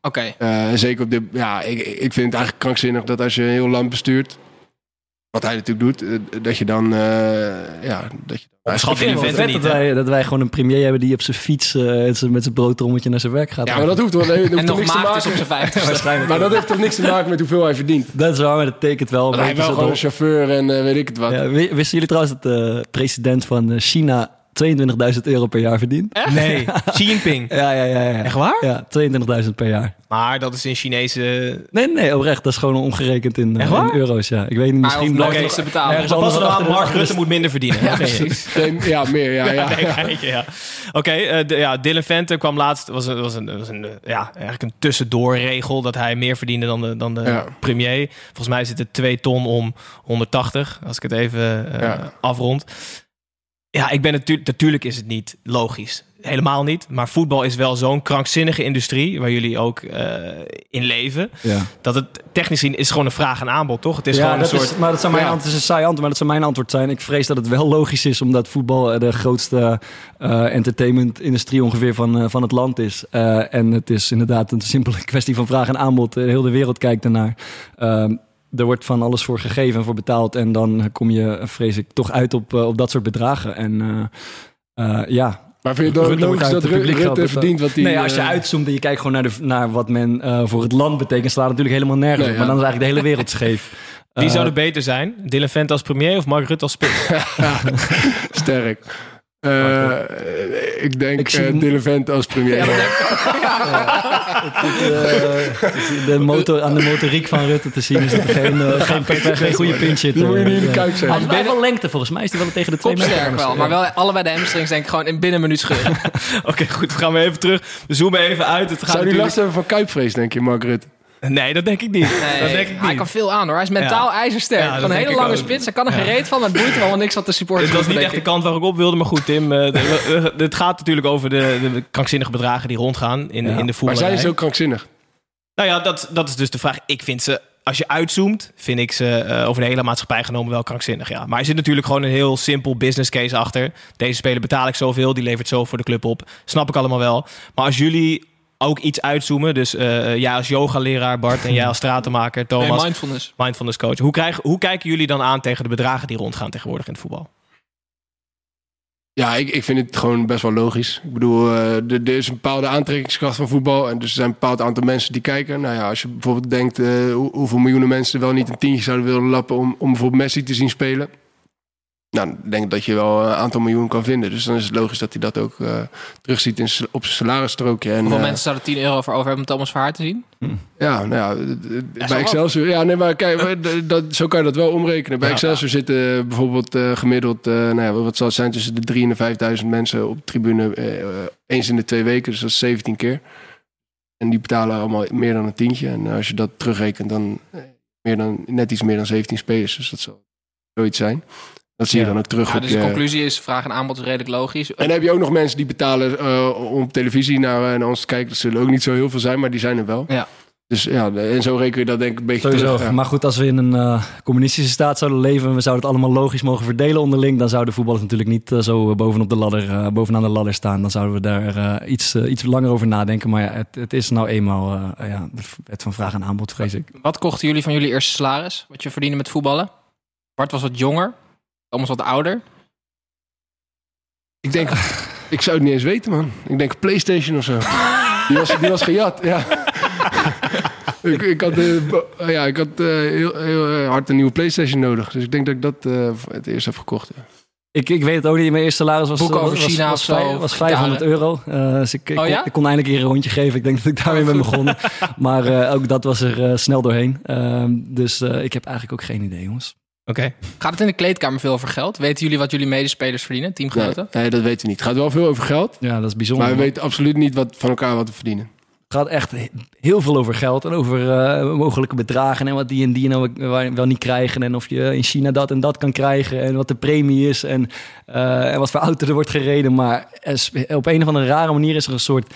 Oké. Eh, en zeker op de. Ja, ik, ik vind het eigenlijk krankzinnig dat als je een heel land bestuurt. Wat hij natuurlijk doet, eh, dat je dan. eh, ja, dat je Schat niet, dat wij, dat wij gewoon een premier hebben die op zijn fiets eh, met zijn- met zijn broodtrommeltje naar zijn werk gaat. Ja, maar dat hoeft wel. Dat [LAUGHS] hoeft En nog niks te is maken. op zijn [LAUGHS] waarschijnlijk. Maar dat heeft toch niks te maken met hoeveel hij verdient. Dat is waar, maar dat tekent wel. een hij wel zo gewoon een chauffeur en weet ik het wat. Ja, wi- wisten jullie trouwens dat de president van China 22.000 euro per jaar verdient? Nee. [LAUGHS] Xi Jinping. Ja, ja, ja. ja. Echt waar? Ja, 22.000 per jaar. Maar dat is in Chinese... Nee, nee, oprecht. Dat is gewoon omgerekend in, eh, Echt waar? in euro's, ja. Ik weet niet, Maar misschien... Oké. niks te betalen. Ergens anders de- Mark Rutte moet minder verdienen. [LAUGHS] Ja, precies. Nee, ja, meer. Ja, [LAUGHS] ja. Nee, ja. Oké, eh, de- ja, Dylan Vente kwam laatst. Was een, was een, was een eh, ja, eigenlijk een tussendoorregel dat hij meer verdiende dan de, dan de Ja. premier. Volgens mij zit het 2 ton om 180, als ik het even eh, Ja. afrond. Ja, ik ben natuurlijk, natuurlijk is het niet logisch. Helemaal niet. Maar voetbal is wel zo'n krankzinnige industrie waar jullie ook eh, in leven. Ja. Dat het technisch gezien is gewoon een vraag en aanbod, toch? Het is ja, gewoon een dat soort. is, maar dat zou mijn Ja. antwoord, het is een saai antwoord, maar dat zou mijn antwoord zijn. Ik vrees dat het wel logisch is, omdat voetbal eh, de grootste eh entertainment-industrie ongeveer van, van het land is. En het is inderdaad een simpele [LAUGHS] kwestie van vraag en aanbod. Heel de wereld kijkt ernaar. Er wordt van alles voor gegeven en voor betaald. En dan kom je, vrees ik, toch uit op, eh, op dat soort bedragen. En eh, eh, ja, Maar vind je het dan logisch uit dat Rutte verdient wat hij... nee, als je uitzoomt en je kijkt gewoon naar, de, naar wat men eh, voor het land betekent, slaat het natuurlijk helemaal nergens Nee, op. Maar dan is eigenlijk de hele wereld scheef. [LAUGHS] Wie zou er beter zijn? Dylan Vente als premier of Mark Rutte als spits? [LAUGHS] Sterk. Eh, ik denk Ik zie eh als premier. Eh, de motor, aan de motoriek van Rutte te zien is dat er geen, geen, geen, geen goede pinch zit. Die moet je niet in de Ja. Hij wel lengte volgens mij. Is hij wel tegen de twee meter? Wel, maar wel allebei de hamstrings denk ik gewoon in binnen een minuut scheuren. [LAUGHS] Oké, goed. We gaan weer even terug. We zoomen even uit. Het gaat Zou natuurlijk... last hebben van kuipvrees, denk je, Mark Rutte? Nee, dat denk ik niet. Nee, dat denk ik hij niet. kan veel aan hoor. Hij is mentaal ijzersterk. Ja, dat Gewoon een hele lange ook. spits. Hij kan er gereed van, maar het boeit allemaal niks wat de supporters Dit was niet echt de kant waar ik op wilde, maar goed, Tim. eh, het gaat natuurlijk over de, de krankzinnige bedragen die rondgaan in, Ja. in de Maar voetballerij. zij is ook krankzinnig. Nou ja, dat, dat is dus de vraag. Ik vind ze, als je uitzoomt, vind ik ze eh, over de hele maatschappij genomen wel krankzinnig. Ja. Maar er zit natuurlijk gewoon een heel simpel business case achter. Deze speler betaal ik zoveel, die levert zo voor de club op. Snap ik allemaal wel. Maar als jullie ook iets uitzoomen, dus eh, jij als yogaleraar Bart en jij als stratenmaker Thomas, Nee, mindfulness. mindfulness coach. Hoe, krijgen, hoe kijken jullie dan aan tegen de bedragen die rondgaan tegenwoordig in het voetbal? Ja, ik, ik vind het gewoon best wel logisch. Ik bedoel, eh, er, er is een bepaalde aantrekkingskracht van voetbal. En dus er zijn een bepaald aantal mensen die kijken. Nou ja, als je bijvoorbeeld denkt eh, hoe- hoeveel miljoenen mensen er wel niet een tientje zouden willen lappen om, om bijvoorbeeld Messi te zien spelen. Nou, dan denk ik dat je wel een aantal miljoen kan vinden. Dus dan is het logisch dat hij dat ook eh terugziet in, op zijn salarisstrookje. En, Hoeveel eh, mensen zouden 10 euro voor over hebben om Thomas Verhaar te zien? Ja, nou ja, bij. Excelsior... Ja, nee, maar kijk, dat, zo kan je dat wel omrekenen. Bij Ja. Excelsior zitten eh, bijvoorbeeld eh, gemiddeld... eh, nou ja, wat zal het zijn? Tussen de 3.000 en de 5.000 mensen op de tribune... eens in de twee weken, dus dat is 17 keer. En die betalen allemaal meer dan een tientje. En als je dat terugrekent, dan meer dan, net iets meer dan 17 spelers. Dus dat zal zoiets zijn. Dat zie je Ja. dan ook terug Ja, op dus de conclusie is, vraag en aanbod is redelijk logisch. En dan heb je ook nog mensen die betalen eh, om op televisie naar, eh, naar ons te kijken. Dat zullen ook niet zo heel veel zijn, maar die zijn er wel. Ja. Dus ja, en zo reken je dat denk ik een beetje Sowieso. terug. ja. Maar goed, als we in een eh, communistische staat zouden leven en we zouden het allemaal logisch mogen verdelen onderling, dan zouden voetballers natuurlijk niet zo bovenop de ladder, eh, bovenaan de ladder staan. Dan zouden we daar eh, iets, iets langer over nadenken. Maar ja, het, het is nou eenmaal eh, ja, wet van vraag en aanbod, vrees ik. Wat kochten jullie van jullie eerste salaris? Wat je verdiende met voetballen? Bart was wat jonger. Thomas wat ouder. Ik denk, [LAUGHS] ik zou het niet eens weten, man. Ik denk PlayStation of zo. Die was, die was gejat, ja. [LAUGHS] ik, ik had, eh, ja, ik had eh, heel, heel eh, hard een nieuwe PlayStation nodig. Dus ik denk dat ik dat eh, het eerst heb gekocht. ja. Ik, ik weet het ook niet. Mijn eerste salaris was, was, over was, China was, of zo, vijf- of was 500 gitaren. euro. Eh, dus ik, ik, Oh kon, ja? ik kon eindelijk een keer een rondje geven. Ik denk dat ik daarmee ben [LAUGHS] begonnen. maar eh, ook dat was er eh, snel doorheen. Ehm, dus eh, ik heb eigenlijk ook geen idee, jongens. Oké. Gaat het in de kleedkamer veel over geld? Weten jullie wat jullie medespelers verdienen, teamgenoten? nee, dat weten we niet. Het gaat wel veel over geld. Ja, dat is bijzonder. Maar we weten absoluut niet wat, van elkaar wat we verdienen. Het gaat echt he- heel veel over geld en over eh, mogelijke bedragen en wat die en die nou wel- niet krijgen. En of je in China dat en dat kan krijgen en wat de premie is en, eh, en wat voor auto er wordt gereden. Maar op een of andere rare manier is er een soort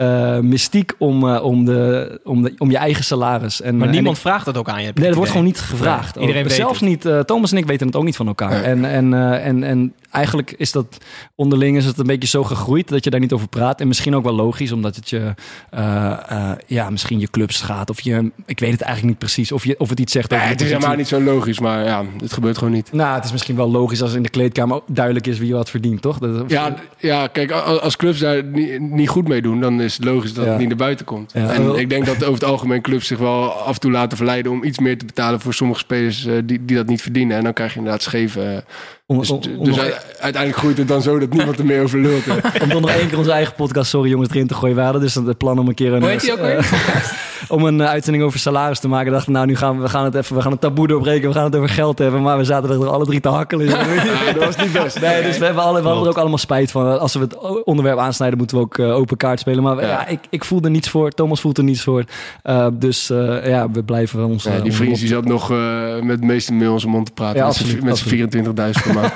eh, mystiek om, eh, om, de, om, de, om je eigen salaris. En, Maar eh, niemand en vraagt dat ook aan je. heb ik Nee, het dat wordt gewoon niet gevraagd. Nee, iedereen Ook. weet Zelfs het. niet, Thomas en ik weten het ook niet van elkaar. Nee. En, en, eh, en, en eigenlijk is dat onderling is het een beetje zo gegroeid dat je daar niet over praat. En misschien ook wel logisch, omdat het je, eh, eh, ja, misschien je clubs gaat. Of je, ik weet het eigenlijk niet precies. Of, je, of het iets zegt Nee, over het de is helemaal niet zo logisch, maar ja, het gebeurt gewoon niet. Nou, het is misschien wel logisch als in de kleedkamer duidelijk is wie wat verdient, toch? Dat, Ja, ja kijk, als clubs daar niet, niet goed mee doen, dan is het logisch dat Ja. het niet naar buiten komt. Ja, en ik denk dat over het algemeen clubs zich wel af en toe laten verleiden om iets meer te betalen voor sommige spelers eh, die, die dat niet verdienen. En dan krijg je inderdaad scheve. eh, om, dus om, om dus nog- u- uiteindelijk groeit het dan zo dat niemand er meer over lult. [LAUGHS] om dan nog één keer onze eigen podcast, sorry jongens, erin te gooien. We hadden dus het plan om een keer een, Hoe heet die ook eh, weer? [LAUGHS] om een eh, uitzending over salaris te maken. Dachten we, nou, nu gaan we, we gaan het even, we gaan het taboe doorbreken. We gaan het over geld hebben. Maar we zaten er alle drie te hakkelen. [LAUGHS] Ja, dat was niet best. Nee, dus we, hebben alle, we hadden er ook allemaal spijt van. Als we het onderwerp aansnijden, moeten we ook eh, open kaart spelen. Maar ja. Ja. ik, ik voel er niets voor. Thomas voelt er niets voor. Eh, dus eh, ja, we blijven ons... Ja, die vriend die zat nog eh, met het meeste mail in zijn mond te praten. Ja, met z'n- absoluut, met z'n 24.000 per maand.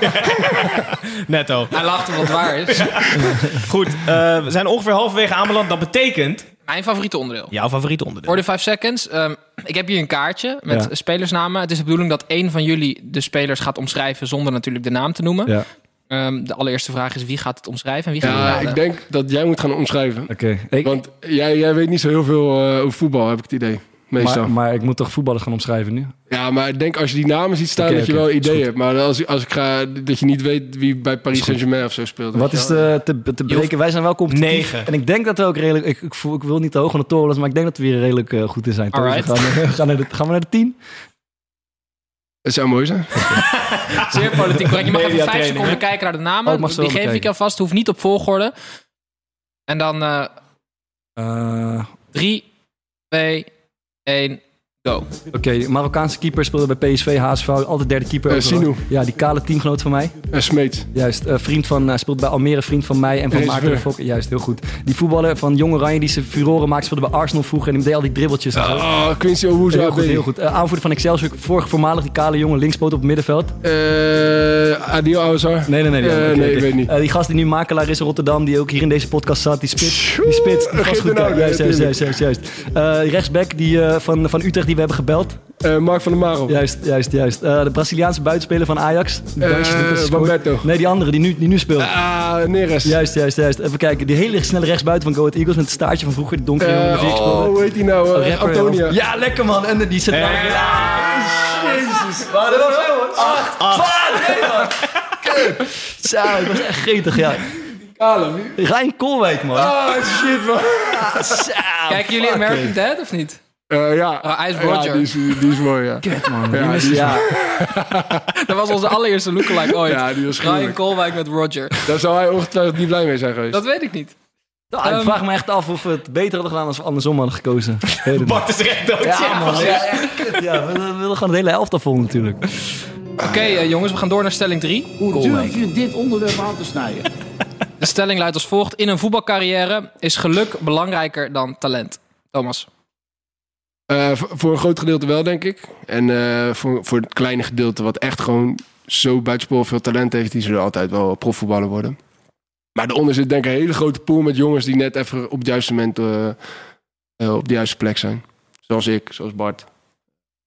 [LAUGHS] Netto. Hij lacht om wat waar is. [LAUGHS] Goed, eh, we zijn ongeveer halverwege aanbeland. Dat betekent Mijn favoriete onderdeel. jouw favoriete onderdeel. Voor de 5 seconds. ehm, ik heb hier een kaartje met Ja. spelersnamen. Het is de bedoeling dat één van jullie de spelers gaat omschrijven zonder natuurlijk de naam te noemen. Ja, Ehm, de allereerste vraag is wie gaat het omschrijven en wie gaat het Ja, ik denk dat jij moet gaan omschrijven. oké. Ik- Want jij, jij weet niet zo heel veel eh, over voetbal, heb ik het idee. Meestal. Maar, maar ik moet toch voetballers gaan omschrijven nu? Ja, maar ik denk als je die namen ziet staan, dat je wel ideeën hebt. Maar als, als ik ga, dat je niet weet wie bij Paris. Saint-Germain of zo speelt. Wat is de, te, te breken? Wij zijn wel competitief. Negen. En ik denk dat we ook redelijk... Ik, ik, voel, ik wil niet te hoog van de toren maar ik denk dat we hier redelijk eh, goed in zijn. Toch? We gaan, [LAUGHS] we gaan, naar de, gaan we naar de tien? Het zou mooi zijn. [LAUGHS] Zeer politiek correct. Je mag even vijf seconden kijken naar de namen. Oh, Die geef ik alvast. Hoeft niet op volgorde. En dan eh Eh, 3, 2, 1, go. Oké, Marokkaanse keeper speelde bij PSV, HSV, altijd derde keeper. Eh, overal. Sinou. Ja, die kale teamgenoot van mij. Uh, Smeets. Juist, eh, vriend van, speelt bij Almere, vriend van mij en van. Maarten de Fok. Juist, heel goed. Die voetballer van Jong Oranje die ze furoren maakt, speelde bij Arsenal vroeger en die deed al die dribbeltjes en zo. Oh, Quincy Owusu Heel goed, heel goed. Eh, aanvoerder van Excelsior, vorig voormalig die kale jongen, linkspoot op het middenveld. Eh, Adil Awazar. Nee, nee, nee. Eh, nee, oké. ik weet niet. Eh, die gast die nu makelaar is in Rotterdam, die ook hier in deze podcast zat, die spits. Die spits, die vastgoed- den Oude, juist, juist, juist, juist, juist. Eh, rechtsback die, eh, van, van Utrecht die we hebben gebeld. Eh, Mark van der Marel. Juist, juist, juist. Eh, de Braziliaanse buitenspeler van Ajax. Die Eh. Roberto. Nee, die andere die nu, die nu speelt. Ah, Neres. Juist, juist, juist. Even kijken. Die hele snelle rechtsbuiten van Go Ahead Eagles met het staartje van vroeger. Die donkere jongen die oh, hoe heet die nou? Oh, Antonia. Ja, lekker man. En die zit Jezus. Maar dat was acht. Twaalf. Nee, man. Kut. Zo, ik was echt gretig, ja. Rijn Koolwijk, man. Ah, shit, man. Zo, Kijken jullie American. Dad of niet? Eh, ja. Oh, hij is Ja, Roger. die, is, die is mooi, ja. [LAUGHS] Kut, man. Ja, Die is- ja. [LAUGHS] Dat was onze allereerste lookalike ooit. Ja, die was Ryan met Roger. Daar zou hij ongetwijfeld niet blij mee zijn geweest. Dat weet ik niet. Nou, ik Ehm, vraag me echt af of we het beter hadden gedaan als we andersom hadden gekozen. [LAUGHS] Bart is recht dood. Ja, man. Ja, echt kut. Ja, we, we willen gewoon het hele elftal vol natuurlijk. Oké, eh, jongens, we gaan door naar stelling 3. Hoe durf je dit onderwerp aan te snijden? De stelling luidt als volgt. In een voetbalcarrière is geluk belangrijker dan talent. Thomas. Eh, voor, een groot gedeelte wel, denk ik. En eh, voor, voor het kleine gedeelte wat echt gewoon zo buitensporig veel talent heeft, die zullen altijd wel profvoetballer worden. Maar daaronder zit denk ik een hele grote pool met jongens die net even op het juiste moment eh, op de juiste plek zijn. Zoals ik, zoals Bart.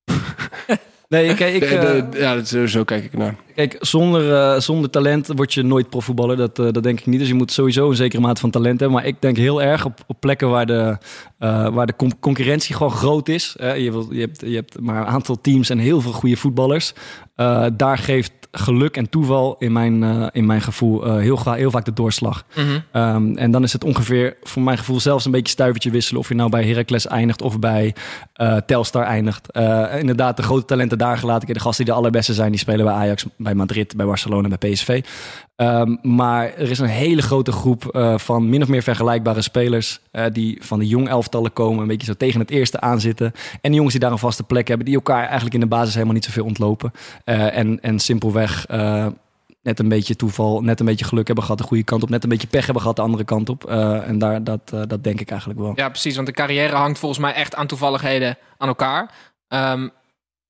[LAUGHS] Nee, kijk, ik, De- eh, de- ja, dat, zo, zo kijk ik ernaar. kijk zonder, eh, zonder talent word je nooit profvoetballer. Dat, eh, dat denk ik niet. Dus je moet sowieso een zekere mate van talent hebben. Maar ik denk heel erg op, op plekken waar de, eh, waar de con- concurrentie gewoon groot is. Eh, je, wilt- je, hebt, je hebt maar een aantal teams en heel veel goede voetballers. Eh, daar geeft geluk en toeval in mijn, eh, in mijn gevoel eh, heel, heel vaak de doorslag. Mhm. Ehm, en dan is het ongeveer voor mijn gevoel zelfs een beetje stuivertje wisselen. Of je nou bij Heracles eindigt of bij Telstar eindigt. Inderdaad, de grote talenten daar gelaten. De gasten die de allerbeste zijn, die spelen bij Ajax, bij Madrid, bij Barcelona, bij PSV. Ehm, maar er is een hele grote groep van min of meer vergelijkbare spelers. die van de jong elftallen komen, een beetje zo tegen het eerste aanzitten. En die jongens die daar een vaste plek hebben, die elkaar eigenlijk in de basis helemaal niet zoveel ontlopen. Eh, en, en simpelweg eh, net een beetje toeval, net een beetje geluk hebben gehad de goede kant op. Net een beetje pech hebben gehad de andere kant op. Eh, en daar, dat, eh, dat denk ik eigenlijk wel. Ja, precies. Want de carrière hangt volgens mij echt aan toevalligheden aan elkaar. Ehm, Hoe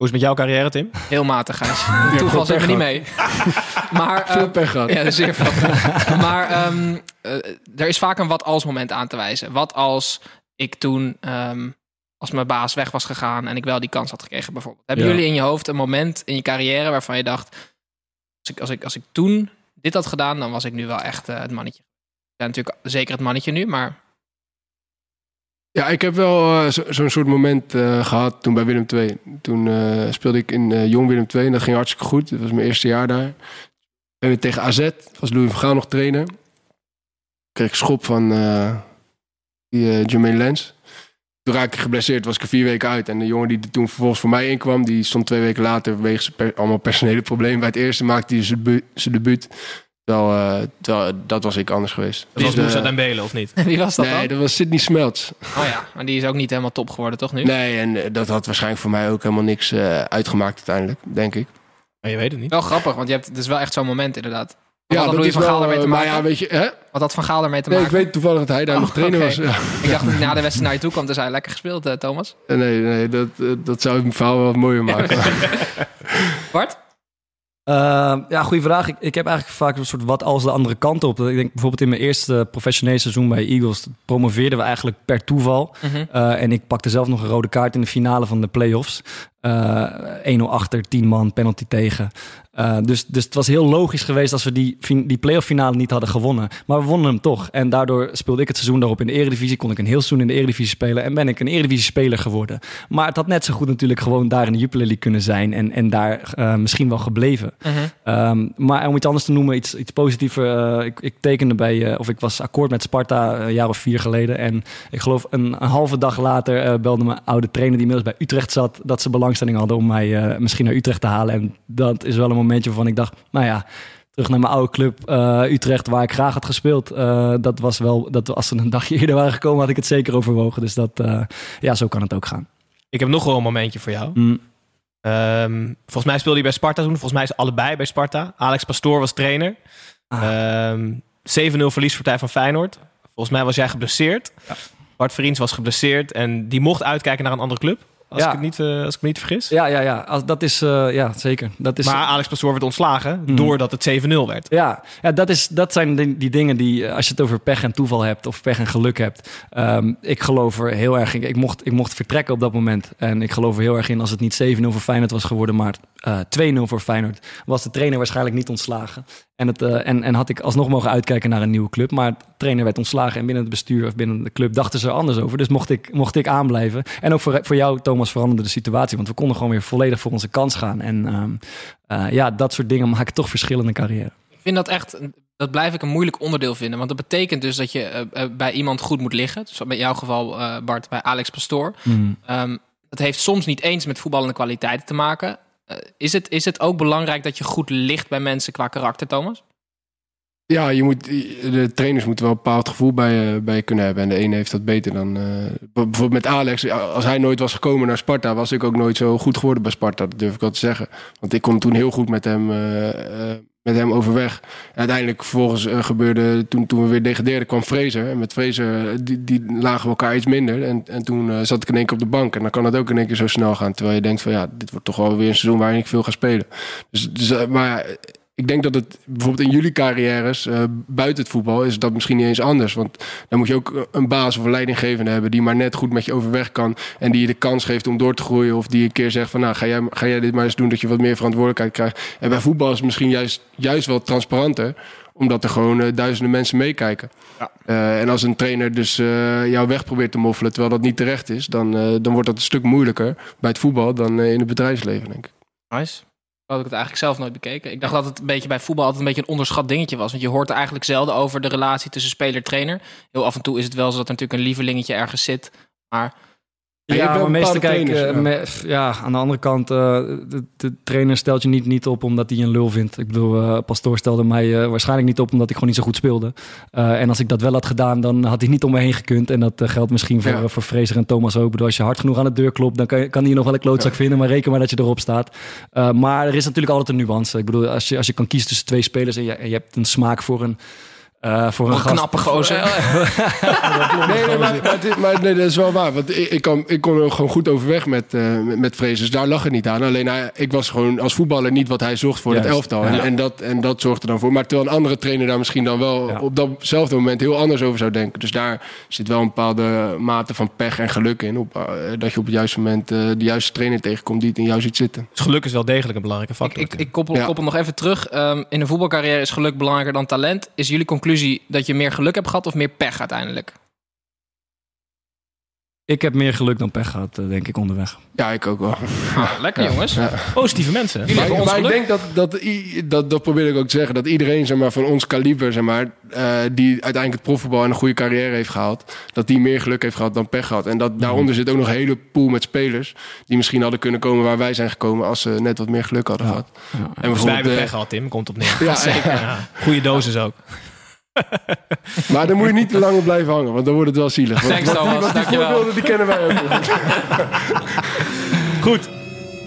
is het met jouw carrière, Tim? heel matig, Gijs. [LAUGHS] Toeval zit er niet mee. [LAUGHS] maar, Veel pech gehad. Ja, zeer veel. pech. [LAUGHS] maar ehm, eh, er is vaak een wat als moment aan te wijzen. Wat als ik toen, ehm, als mijn baas weg was gegaan en ik wel die kans had gekregen bijvoorbeeld. Hebben Ja. jullie in je hoofd een moment in je carrière waarvan je dacht, als ik, als ik, als ik toen dit had gedaan, dan was ik nu wel echt eh, het mannetje. Ja, natuurlijk zeker het mannetje nu, maar Ja, ik heb wel eh, zo- zo'n soort moment eh, gehad toen bij Willem II. Toen speelde ik in Jong Willem II en dat ging hartstikke goed. Dat was mijn eerste jaar daar. En weer tegen AZ, was Louis van Gaal nog trainer. Kreeg ik schop van die, Jermaine Lens. Toen raakte ik geblesseerd, was ik er vier weken uit. En de jongen die er toen vervolgens voor mij inkwam, die stond twee weken later wegens per- allemaal personele problemen. Bij het eerste maakte hij zijn debu- zijn debuut. Terwijl, eh, terwijl, dat was ik anders geweest. Dat was Dus, Moussa eh, Dembele, of niet? [LAUGHS] wie was dat Nee, dan? dat was Sidney Smelts. Oh ja, maar die is ook niet helemaal top geworden, toch nu? Nee, en eh, dat had waarschijnlijk voor mij ook helemaal niks eh, uitgemaakt uiteindelijk, denk ik. Maar je weet het niet. Wel grappig, want je hebt, het is wel echt zo'n moment inderdaad. Wat Ja, had dat Louis is van Gaal ermee te eh, maar maken? ja, weet je, hè? Wat had Van Gaal ermee te Nee, ik maken? weet toevallig dat hij daar Oh, nog trainer was. Ja. [LAUGHS] Ik dacht dat hij na de [LAUGHS] wedstrijd naar je toe kwam, dus hij lekker gespeeld, eh, Thomas. Nee, nee, dat, eh, dat zou het verhaal wel wat mooier [LAUGHS] maken. Bart? Uh, ja, goede vraag. Ik, ik heb eigenlijk vaak een soort wat als de andere kant op. Ik denk bijvoorbeeld in mijn eerste professionele seizoen bij Eagles promoveerden we eigenlijk per toeval. Mhm. Uh, en ik pakte zelf nog een rode kaart in de finale van de playoffs. Uh, 1-0 achter, 10 man, penalty tegen. Uh, dus, dus het was heel logisch geweest als we die, die playoff finale niet hadden gewonnen. Maar we wonnen hem toch. En daardoor speelde ik het seizoen daarop in de Eredivisie. Kon ik een heel seizoen in de Eredivisie spelen. En ben ik een Eredivisie-speler geworden. Maar het had net zo goed natuurlijk gewoon daar in de Jupiler League kunnen zijn. En, en daar uh, misschien wel gebleven. Mhm. Um, maar om iets anders te noemen, iets, iets positiever. Ik, ik tekende bij, of ik was akkoord met Sparta een jaar of vier geleden. En ik geloof een, een halve dag later belde mijn oude trainer, die inmiddels bij Utrecht zat, dat ze belangstelling hadden om mij uh, misschien naar Utrecht te halen. En dat is wel een momentje waarvan ik dacht, nou ja, terug naar mijn oude club uh, Utrecht, waar ik graag had gespeeld. Uh, dat was wel, dat als ze een dagje [LAUGHS] eerder waren gekomen, had ik het zeker overwogen. Dus dat, ja, zo kan het ook gaan. Ik heb nog wel een momentje voor jou. Mm. Um, volgens mij speelde hij bij Sparta toen. Volgens mij is allebei bij Sparta. Alex Pastoor was trainer. Ah. Um, 7-0 verliespartij van Feyenoord. Volgens mij was jij geblesseerd. Ja. Bart Vriends was geblesseerd. En die mocht uitkijken naar een andere club. Als, ja. ik, het niet, uh, als ik me niet vergis. Ja, ja, ja. Als, dat is, uh, ja zeker. Dat is, maar Alex Pastoor werd ontslagen mm. doordat het 7-0 werd. Ja, ja dat, is, dat zijn die, die, dingen die, als je het over pech en toeval hebt of pech en geluk hebt. Um, ik geloof er heel erg in. Ik mocht, ik mocht vertrekken op dat moment. En ik geloof er heel erg in als het niet 7-0 voor Feyenoord was geworden, maar uh, 2-0 voor Feyenoord. Was de trainer waarschijnlijk niet ontslagen. En, het, uh, en, en had ik alsnog mogen uitkijken naar een nieuwe club. Maar de trainer werd ontslagen en binnen het bestuur of binnen de club dachten ze er anders over. Dus mocht ik, mocht ik aanblijven. En ook voor, voor jou, Thomas, veranderde de situatie. Want we konden gewoon weer volledig voor onze kans gaan. En um, uh, ja, dat soort dingen maken toch verschillende carrière. Ik vind dat echt, dat blijf ik een moeilijk onderdeel vinden. Want dat betekent dus dat je uh, bij iemand goed moet liggen. Dus in jouw geval, Bart, bij Alex Pastoor. Mm. Um, dat heeft soms niet eens met voetballende kwaliteiten te maken. Uh, is, het, is het ook belangrijk dat je goed ligt bij mensen qua karakter, Thomas? Ja, je moet, de trainers moeten wel een bepaald gevoel bij, uh, bij je kunnen hebben. En de ene heeft dat beter dan... Uh, bijvoorbeeld met Alex, als hij nooit was gekomen naar Sparta... was ik ook nooit zo goed geworden bij Sparta. Dat durf ik wel te zeggen. Want ik kon toen heel goed met hem, uh, met hem overweg. Uiteindelijk vervolgens gebeurde... Toen, toen we weer degradeerden kwam Fraser. En met Fraser, die, die lagen we elkaar iets minder. En, en toen zat ik in één keer op de bank. En dan kan het ook in één keer zo snel gaan. Terwijl je denkt van ja, dit wordt toch wel weer een seizoen... waarin ik veel ga spelen. Dus, dus maar ik denk dat het bijvoorbeeld in jullie carrières uh, buiten het voetbal is dat misschien niet eens anders. Want dan moet je ook een baas of een leidinggevende hebben die maar net goed met je overweg kan. En die je de kans geeft om door te groeien. Of die een keer zegt van nou ga jij, ga jij dit maar eens doen dat je wat meer verantwoordelijkheid krijgt. En bij voetbal is het misschien juist, juist wel transparanter omdat er gewoon uh, duizenden mensen meekijken. Ja. Uh, en als een trainer dus uh, jouw weg probeert te moffelen terwijl dat niet terecht is, dan, dan wordt dat een stuk moeilijker bij het voetbal dan in het bedrijfsleven, denk ik. Nice. Had ik het eigenlijk zelf nooit bekeken. Ik dacht dat het een beetje bij voetbal altijd een beetje een onderschat dingetje was. Want je hoort eigenlijk zelden over de relatie tussen speler-trainer. Heel af en toe is het wel zo dat er natuurlijk een lievelingetje ergens zit. Maar Ja, maar meestal bepaalde kijk, trainers, eh, ja. aan de andere kant, eh, de, de trainer stelt je niet, niet op omdat hij een lul vindt. Ik bedoel, eh, Pastoor stelde mij waarschijnlijk niet op omdat ik gewoon niet zo goed speelde. En als ik dat wel had gedaan, dan had hij niet om me heen gekund. En dat geldt misschien voor, Ja. voor Fraser en Thomas ook. Ik bedoel, als je hard genoeg aan de deur klopt, dan kan, hij je nog wel een klootzak vinden. Maar reken maar dat je erop staat. Maar er is natuurlijk altijd een nuance. Ik bedoel, als je, als je kan kiezen tussen twee spelers en je, en je hebt een smaak voor een... eh, voor een, knappe gozer. [LAUGHS] Nee, nee, maar, maar, het nee, dat is wel waar. Want ik, ik, kan, ik kon er gewoon goed overweg met, eh met, met Vrees. Dus daar lag het niet aan. Alleen hij, ik was gewoon als voetballer niet wat hij zocht voor het Juist, elftal. En, ja. en, dat, en dat zorgde er dan voor. Maar terwijl een andere trainer daar misschien dan wel Ja. op datzelfde moment heel anders over zou denken. Dus daar zit wel een bepaalde mate van pech en geluk in. Op, eh, dat je op het juiste moment de juiste trainer tegenkomt die het in jou ziet zitten. Dus geluk is wel degelijk een belangrijke factor. ik, ik koppel, Ja. koppel nog even terug. Ehm, in een voetbalcarrière is geluk belangrijker dan talent. Is jullie conclusie dat je meer geluk hebt gehad of meer pech uiteindelijk? Ik heb meer geluk dan pech gehad, eh, denk ik, onderweg. Ja, ik ook wel. Lekker jongens. Positieve mensen. Maar, ik denk dat, dat, dat, dat probeer ik ook te zeggen, dat iedereen zeg maar, van ons kaliber, zeg maar, eh, die uiteindelijk het profvoetbal en een goede carrière heeft gehaald, dat die meer geluk heeft gehad dan pech gehad. En dat daaronder zit ook nog een hele pool met spelers die misschien hadden kunnen komen waar wij zijn gekomen als ze net wat meer geluk hadden gehad. En Dus wij hebben eh, pech gehad, Tim. Komt op neer. Ja, [LAUGHS] zeker. Ja. Goede dosis ook. [LAUGHS] maar daar moet je niet te lang op blijven hangen, want dan wordt het wel zielig. Want, Thanks, want die, Thomas. want die Dankjewel. voorbeelden die kennen wij ook. [LAUGHS] Goed.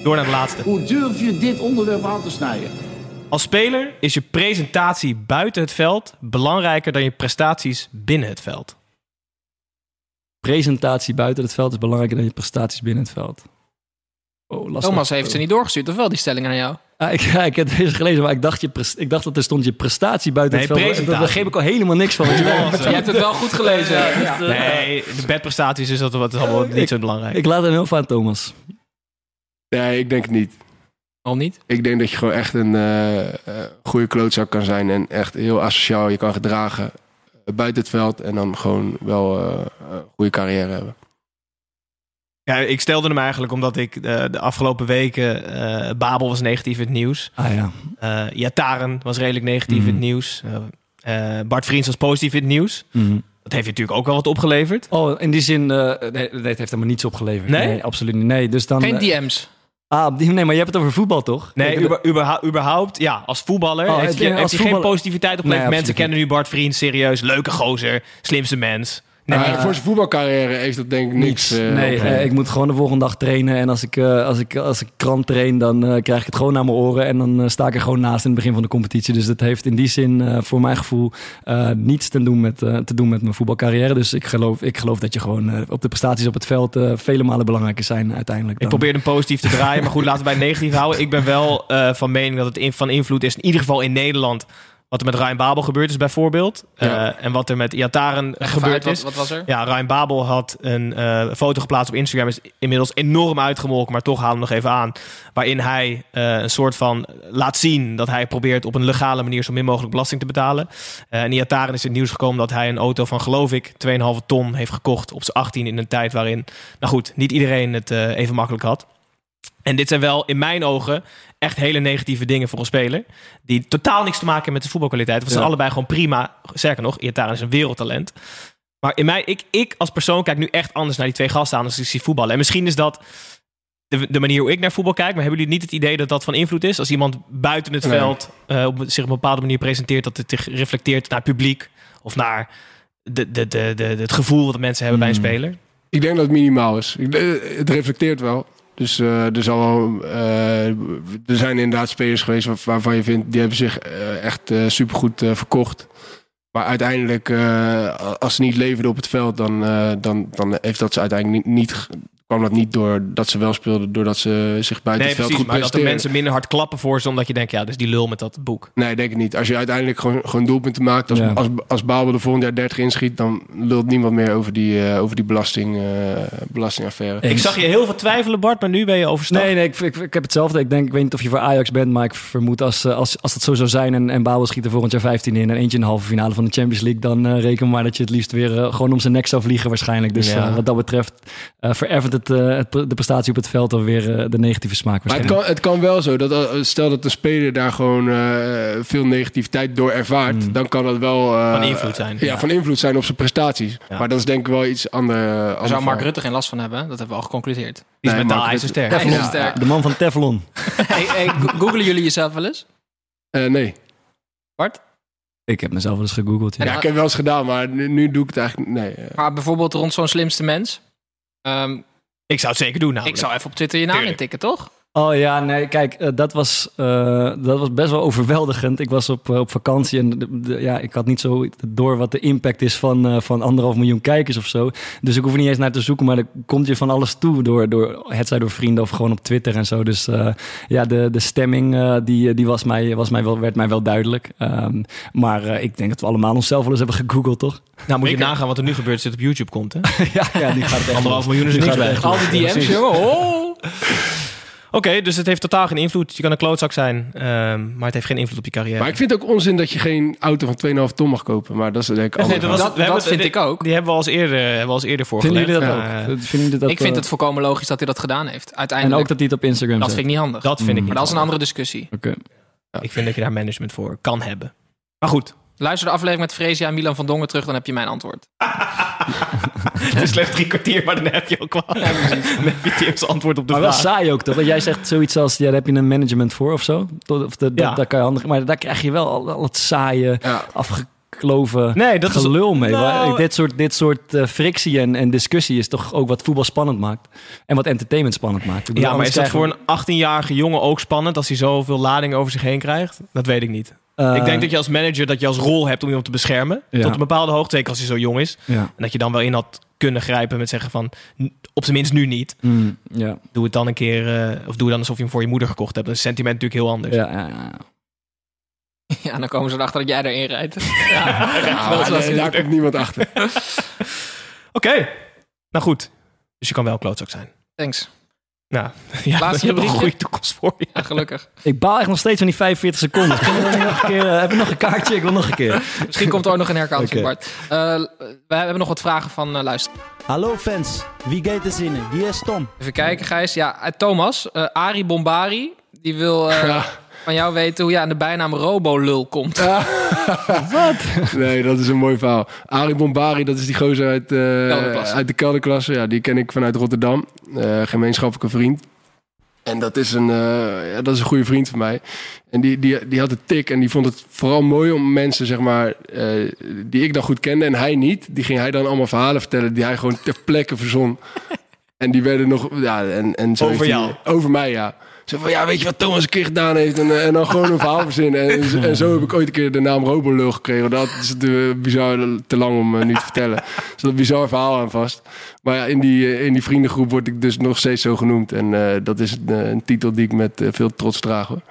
Door naar de laatste. Hoe durf je dit onderwerp aan te snijden? Als speler is je presentatie buiten het veld belangrijker dan je prestaties binnen het veld. presentatie buiten het veld is belangrijker dan je prestaties binnen het veld. Oh. Thomas heeft ze niet doorgestuurd, of wel, die stelling aan jou? Ah, ik, [LAUGHS] ja, ik heb het eens gelezen, maar ik dacht, je ik dacht dat er stond je prestatie buiten Nee, het veld. En presentatie. Daar begreep ik al helemaal niks van. je hebt het wel goed gelezen. Ja. Nee, de bedprestaties is dat wat is allemaal niet zo belangrijk. Ik laat hem heel aan Thomas. Nee, ik denk het niet. Waarom niet? Ik denk dat je gewoon echt een eh, eh, goede klootzak kan zijn en echt heel asociaal je kan gedragen eh, buiten het veld en dan gewoon wel eh, een goede carrière hebben. Ja, ik stelde hem eigenlijk omdat ik eh, de afgelopen weken... eh, Babel was negatief in het nieuws. Ah ja. Eh Yataren was redelijk negatief Mhm. in het nieuws. Eh, eh, Bart Vriends was positief in het nieuws. Mhm. Dat heeft je natuurlijk ook wel wat opgeleverd. Oh, in die zin, eh, nee, nee, het heeft helemaal niets opgeleverd. Nee? absoluut niet. Nee, dus dan, Geen eh, DM's. ah, die- nee, maar je hebt het over voetbal, toch? Nee, uber- überhaupt, ja, als voetballer Oh, heeft, je, als heeft hij geen positiviteit opgeleverd. Nee, Mensen kennen nu Bart Vriends serieus. Leuke gozer, slimste mens. Nee, Maar maar- voor zijn voetbalcarrière heeft dat denk ik niks. eh, nee, eh, ik moet gewoon de volgende dag trainen. En als ik, eh, als ik, als ik krant train, dan eh, krijg ik het gewoon naar mijn oren. En dan sta ik er gewoon naast in het begin van de competitie. Dus dat heeft in die zin, eh, voor mijn gevoel, eh, niets te doen, met, te doen met mijn voetbalcarrière. Dus ik geloof, ik geloof dat je gewoon op de prestaties op het veld vele malen belangrijker zijn uiteindelijk. Ik dan- probeer hem positief te draaien, maar goed, laten we bij het negatief houden. Ik ben wel eh, van mening dat het in- van invloed is, in ieder geval in Nederland, wat er met Ryan Babel gebeurd is bijvoorbeeld. Ja. Eh, en wat er met Iataren gebeurd wat, is. wat was er? Ja, Ryan Babel had een eh, foto geplaatst op Instagram. Is inmiddels enorm uitgemolken, maar toch halen we hem nog even aan. Waarin hij eh, een soort van laat zien dat hij probeert op een legale manier zo min mogelijk belasting te betalen. En Iataren is in het nieuws gekomen dat hij een auto van, geloof ik, 2,5 ton heeft gekocht op zijn 18 in een tijd waarin, nou goed, niet iedereen het even makkelijk had. En dit zijn wel in mijn ogen echt hele negatieve dingen voor een speler. Die totaal niks te maken hebben met de voetbalkwaliteit. Want ze zijn allebei gewoon prima. Sterker nog, Iataren is een wereldtalent. Maar in mij, ik, ik als persoon kijk nu echt anders naar die twee gasten aan als ik zie voetballen. En misschien is dat de, de manier hoe ik naar voetbal kijk. Maar hebben jullie niet het idee dat dat van invloed is? Als iemand buiten het Nee. veld eh, op, zich op een bepaalde manier presenteert... dat het zich reflecteert naar het publiek of naar de, de, de, de, het gevoel dat mensen hebben bij een Hmm. speler. Ik denk dat het minimaal is. Eh, Het reflecteert wel. Dus eh, er, zal eh, er zijn inderdaad spelers geweest waar- waarvan je vindt... die hebben zich eh, echt supergoed verkocht. Maar uiteindelijk, als ze niet leverden op het veld... dan, dan, dan heeft dat ze uiteindelijk niet, niet, kwam dat niet door dat ze wel speelden... doordat ze zich buiten Nee, het veld precies. goed Maar dat de mensen minder hard klappen voor ze... omdat je denkt, ja, dus die lul met dat boek. Nee, denk ik niet. Als je uiteindelijk gewoon, gewoon doelpunten maakt... als, Ja. als, als Babel de volgend jaar 30 inschiet... dan lult niemand meer over die, eh, over die belasting, eh, belastingaffaire. Ik zag je heel veel twijfelen, Bart, maar nu ben je overstag. Nee, nee ik, ik, ik heb hetzelfde. Ik denk, ik weet niet of je voor Ajax bent, maar ik vermoed als, eh, als, als dat zo zou zijn en, en Babel schiet er volgend jaar 15 in en eentje in de halve finale van de Champions League, dan reken maar dat je het liefst weer gewoon om zijn nek zou vliegen waarschijnlijk. Dus Ja. wat dat betreft eh verervert het, eh, het, de prestatie op het veld alweer eh, de negatieve smaak Maar het waarschijnlijk. kan, het kan wel zo dat eh, stel dat een speler daar gewoon eh, veel negativiteit door ervaart, dan kan dat wel eh, Van invloed zijn. Ja, van invloed zijn op zijn prestaties. Ja. Maar dat is denk ik wel iets ander. Daar zou Mark. Rutte geen last van hebben. Dat hebben we al geconcludeerd. Die is Nee, mentaal ijzersterk. Hij is Ja. sterk. De man van Teflon. [LAUGHS] Hey, hey, go- googelen jullie jezelf wel eens? Eh, nee. Bart? Ik heb mezelf wel eens gegoogeld. Ja. Ja, ik heb het wel eens gedaan, maar nu, nu doe ik het eigenlijk nee. Maar bijvoorbeeld rond zo'n slimste mens. Ehm, Ik zou het zeker doen. Nou, ik zou even op Twitter je naam intikken, toch? Oh ja, nee, kijk, eh, dat, was, eh, dat was best wel overweldigend. Ik was op, eh, op vakantie en de- de- ja, ik had niet zo door wat de impact is van, eh, van anderhalf miljoen kijkers of zo. Dus ik hoef er niet eens naar te zoeken, maar er komt je van alles toe. Door, door, het zij door vrienden of gewoon op Twitter en zo. Dus eh, ja, de, de stemming eh, die, die was mij, was mij wel, werd mij wel duidelijk. Ehm, maar eh, ik denk dat we allemaal onszelf wel eens hebben gegoogeld, toch? Nou, moet je nagaan wat er nu gebeurt zit op YouTube komt. Hè? [LAUGHS] ja, ja, die gaat het echt Anderhalf miljoen is niks bij. Al die DM's, jongen. Oh. Oké, dus het heeft totaal geen invloed. Je kan een klootzak zijn, ehm, maar het heeft geen invloed op je carrière. Maar ik vind het ook onzin dat je geen auto van 2,5 ton mag kopen. Maar dat is denk ik Nee, dat was- Dat, we hebben dat het- vind ik ook. Die hebben we al eens eerder, hebben we al eens eerder Vinden voorgelegd. jullie dat Ja, ook? eh, Vinden jullie dat, ik vind eh, het volkomen logisch dat hij dat gedaan heeft. En Uiteindelijk. ook dat hij het op Instagram dat zet. vind ik niet handig. dat vind ik niet maar dat is een andere discussie. Oké. Ik vind dat je daar management voor kan hebben. Maar goed, Luister de aflevering met Freesia en Milan van Dongen terug, dan heb je mijn antwoord. [LAUGHS] het is slechts drie kwartier, maar dan heb je ook wel [LAUGHS] dan heb je Tim's antwoord op de Maar wel vraag. saai ook toch? Want jij zegt zoiets als, ja, daar heb je een management voor of zo. Of de, Ja. dat, daar kan je handig, maar daar krijg je wel al, al het saaie, Ja. afgekloven Nee, dat is... gelul mee. Nou, Waar- dit soort, dit soort eh, frictie en, en discussie is toch ook wat voetbal spannend maakt. En wat entertainment spannend maakt. Bedoel, Ja, maar is dat voor een 18-jarige jongen ook spannend als hij zoveel lading over zich heen krijgt? Dat weet ik niet. Ik denk dat je als manager dat je als rol hebt om iemand te beschermen. Ja. Tot een bepaalde hoogte, zeker als hij zo jong is. Ja. En dat je dan wel in had kunnen grijpen met zeggen van... op zijn minst nu niet. Mm, ja. Doe het dan een keer... eh, of doe dan alsof je hem voor je moeder gekocht hebt. Dan is het sentiment natuurlijk heel anders. Ja, ja, ja. [LAUGHS] Ja, dan komen ze erachter dat jij erin rijdt. [LAUGHS] Ja, daar komt niemand achter. [LAUGHS] Oké, nou goed. Dus je kan wel een klootzak zijn. Thanks. Nou, [LAUGHS] ja, Laatste je hebt een goede toekomst voor je. Ja, gelukkig. Ik baal echt nog steeds van die 45 seconden. [LAUGHS] Nog een keer, eh, heb je nog een kaartje? Ik wil nog een keer. Misschien komt er ook nog een herkansing. Bart. Eh, we hebben nog wat vragen van uh, luister. Hallo fans, wie gaat er zinnen? Hier is Tom. Even kijken, Gijs. Ja, eh, Thomas, eh Ari Bombari, die wil eh, Ja. Van jou weten hoe je aan de bijnaam Robolul komt. [LAUGHS] Nee, dat is een mooi verhaal. Arie Bombari, dat is die gozer uit, eh, uit de kelderklasse. Ja, die ken ik vanuit Rotterdam. Eh, gemeenschappelijke vriend. En dat is, een, eh, ja, dat is een goede vriend van mij. En die, die, die had een tik en die vond het vooral mooi om mensen, zeg maar, eh, die ik dan goed kende en hij niet. Die ging hij dan allemaal verhalen vertellen die hij gewoon ter plekke verzon. [LAUGHS] En die werden nog, ja, en, en zo Over jou? over mij, ja. Zo van, ja, weet je wat Thomas een keer gedaan heeft? En, eh, en dan gewoon een verhaal verzinnen. En, en, zo heb ik ooit een keer de naam Robolul gekregen. Dat is te bizar, te lang om eh, nu te vertellen. Er zit een bizar verhaal aan vast. Maar ja, in die, eh, in die vriendengroep word ik dus nog steeds zo genoemd. En dat is een, een titel die ik met veel trots draag. Hoor.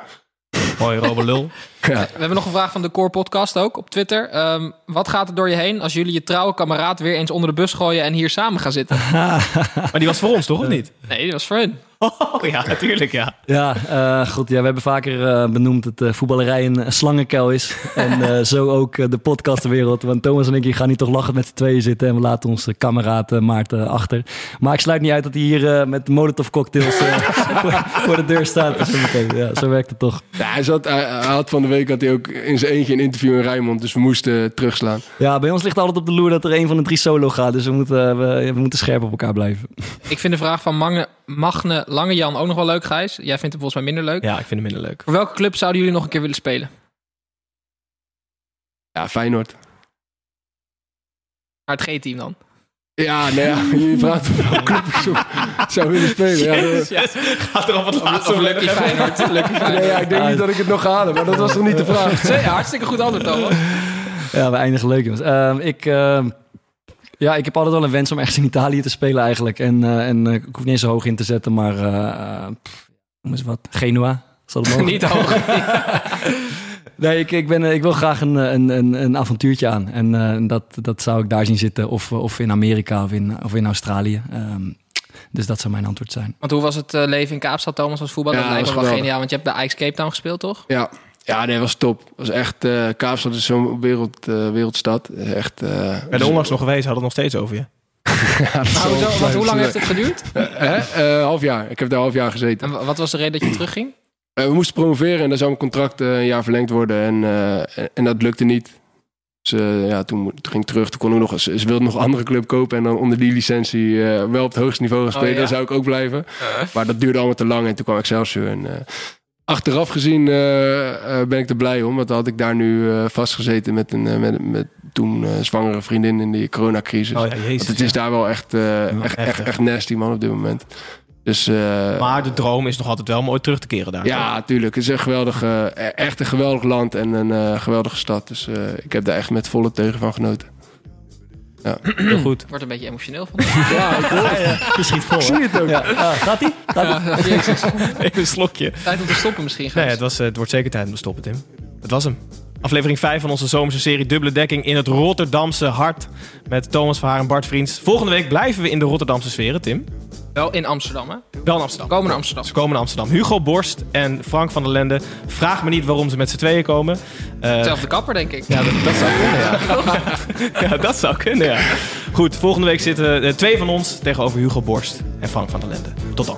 Mooi, Robelul. [LAUGHS] Ja. We hebben nog een vraag van de Core Podcast ook op Twitter. Ehm, wat gaat er door je heen als jullie je trouwe kameraad weer eens onder de bus gooien en hier samen gaan zitten? [LAUGHS] Maar die was voor ons, toch? Of niet? Nee, dat was voor hun. [LAUGHS] Oh ja, natuurlijk, ja. Ja, eh, goed. Ja, we hebben vaker eh, benoemd dat eh, voetballerij een, een slangenkuil is. en eh, zo ook de podcastwereld. Want Thomas en ik hier gaan niet toch lachend met z'n tweeën zitten. En we laten onze kameraad Maarten achter. Maar ik sluit niet uit dat hij hier eh, met molotov cocktails voor, voor de deur staat. Dus ja, zo werkt het toch. Ja, hij, zat, hij, hij had van de week had hij ook in zijn eentje een interview in Rijnmond. Dus we moesten eh, terugslaan. Ja, bij ons ligt altijd op de loer dat er een van de drie solo gaat. Dus we moeten, we, we moeten scherp op elkaar blijven. Ik vind de vraag van Magne, Magne Langejan ook nog wel leuk, Gijs. Jij vindt hem volgens mij minder leuk. Ja, ik vind hem minder leuk. Voor welke club zouden jullie nog een keer willen spelen? Ja, Feyenoord. Naar het G-team dan. Ja, nee, ja, [LAUGHS] je vraagt club ik zo zou willen spelen. Ja. Gaat er op het laatste Of Lucky Feyenoord. Lucky nee, ja, ik denk niet dat ik het nog ga halen, maar dat was toch niet de vraag? [LAUGHS] Zee, hartstikke goed antwoord, Thomas. Ja, we eindigen leuk, jongens. Ehm, ik, ehm, ja, ik heb altijd wel een wens om ergens in Italië te spelen eigenlijk. En, eh, en eh, ik hoef niet eens zo hoog in te zetten, maar... eh, eh, pff, noem eens wat. Genua. Zal het [LAUGHS] mogen? Niet hoog. Nee, ik, ik, ben, eh, ik wil graag een, eh, een, een, een avontuurtje aan. En eh, dat, dat zou ik daar zien zitten. Of, of in Amerika of in, of in Australië. Ehm, dus dat zou mijn antwoord zijn. Want hoe was het leven in Kaapstad, Thomas, als voetballer? Ja, dat lijkt me was wel geweldig. geniaal, want je hebt bij Ajax Cape Town gespeeld, toch? Ja, ja nee, was top. was echt, eh Kaapstad is zo'n wereld, wereldstad. Echt, eh, Ik ben er onlangs nog geweest, hadden het nog steeds over je. [LAUGHS] Ja, is Maar zo hoe lang heeft het geduurd? Hè? Half jaar. Ik heb daar half jaar gezeten. En wa- wat was de reden dat je [CLEARS THROAT] terugging? Eh, we moesten promoveren en dan zou mijn contract eh, een jaar verlengd worden. En, eh, en dat lukte niet. Dus ja, toen, ging ik terug. Toen kon ik nog, ze, ze wilden nog een andere club kopen. En dan onder die licentie wel op het hoogste niveau gaan spelen. ja. Dan zou ik ook blijven. Maar dat duurde allemaal te lang. En toen kwam Excelsior. En, achteraf gezien ben ik er blij om. Want had ik daar nu eh, vastgezeten met een met, met toen zwangere vriendin in die coronacrisis. Oh ja, jezus. Want het is daar wel echt, echt, echt, echt nasty man op dit moment. Dus, eh, Maar de droom is nog altijd wel om ooit terug te keren daar. ja, tuurlijk. Het is een geweldig, eh, echt een geweldig land en een eh, geweldige stad. Dus eh, ik heb daar echt met volle teugen van genoten. Ja. [CLEARS THROAT] Heel goed. Wordt een beetje emotioneel van. [LAUGHS] Ja, ik hoor- Je schiet vol. ik zie het ook. Ja. Ah, gaat ie? Gaat Ja, jezus. [LAUGHS] Even een slokje. Tijd om te stoppen misschien. Nee, het, was, het wordt zeker tijd om te stoppen, Tim. Het was hem. Aflevering 5 van onze zomerse serie Dubbele Dekking in het Rotterdamse hart. Met Thomas Verhaar en Bart Vriends. Volgende week blijven we in de Rotterdamse sferen, Tim. Wel in Amsterdam, hè? Wel in Amsterdam. Komen naar Amsterdam. Ze komen naar Amsterdam. Hugo Borst en Frank van der Lende. Vraag me niet waarom ze met z'n tweeën komen. Zelfde kapper, denk ik. ja, dat, dat zou kunnen, ja. [LAUGHS] ja, dat zou kunnen, ja. Goed, volgende week zitten eh, twee van ons tegenover Hugo Borst en Frank van der Lende. Tot dan.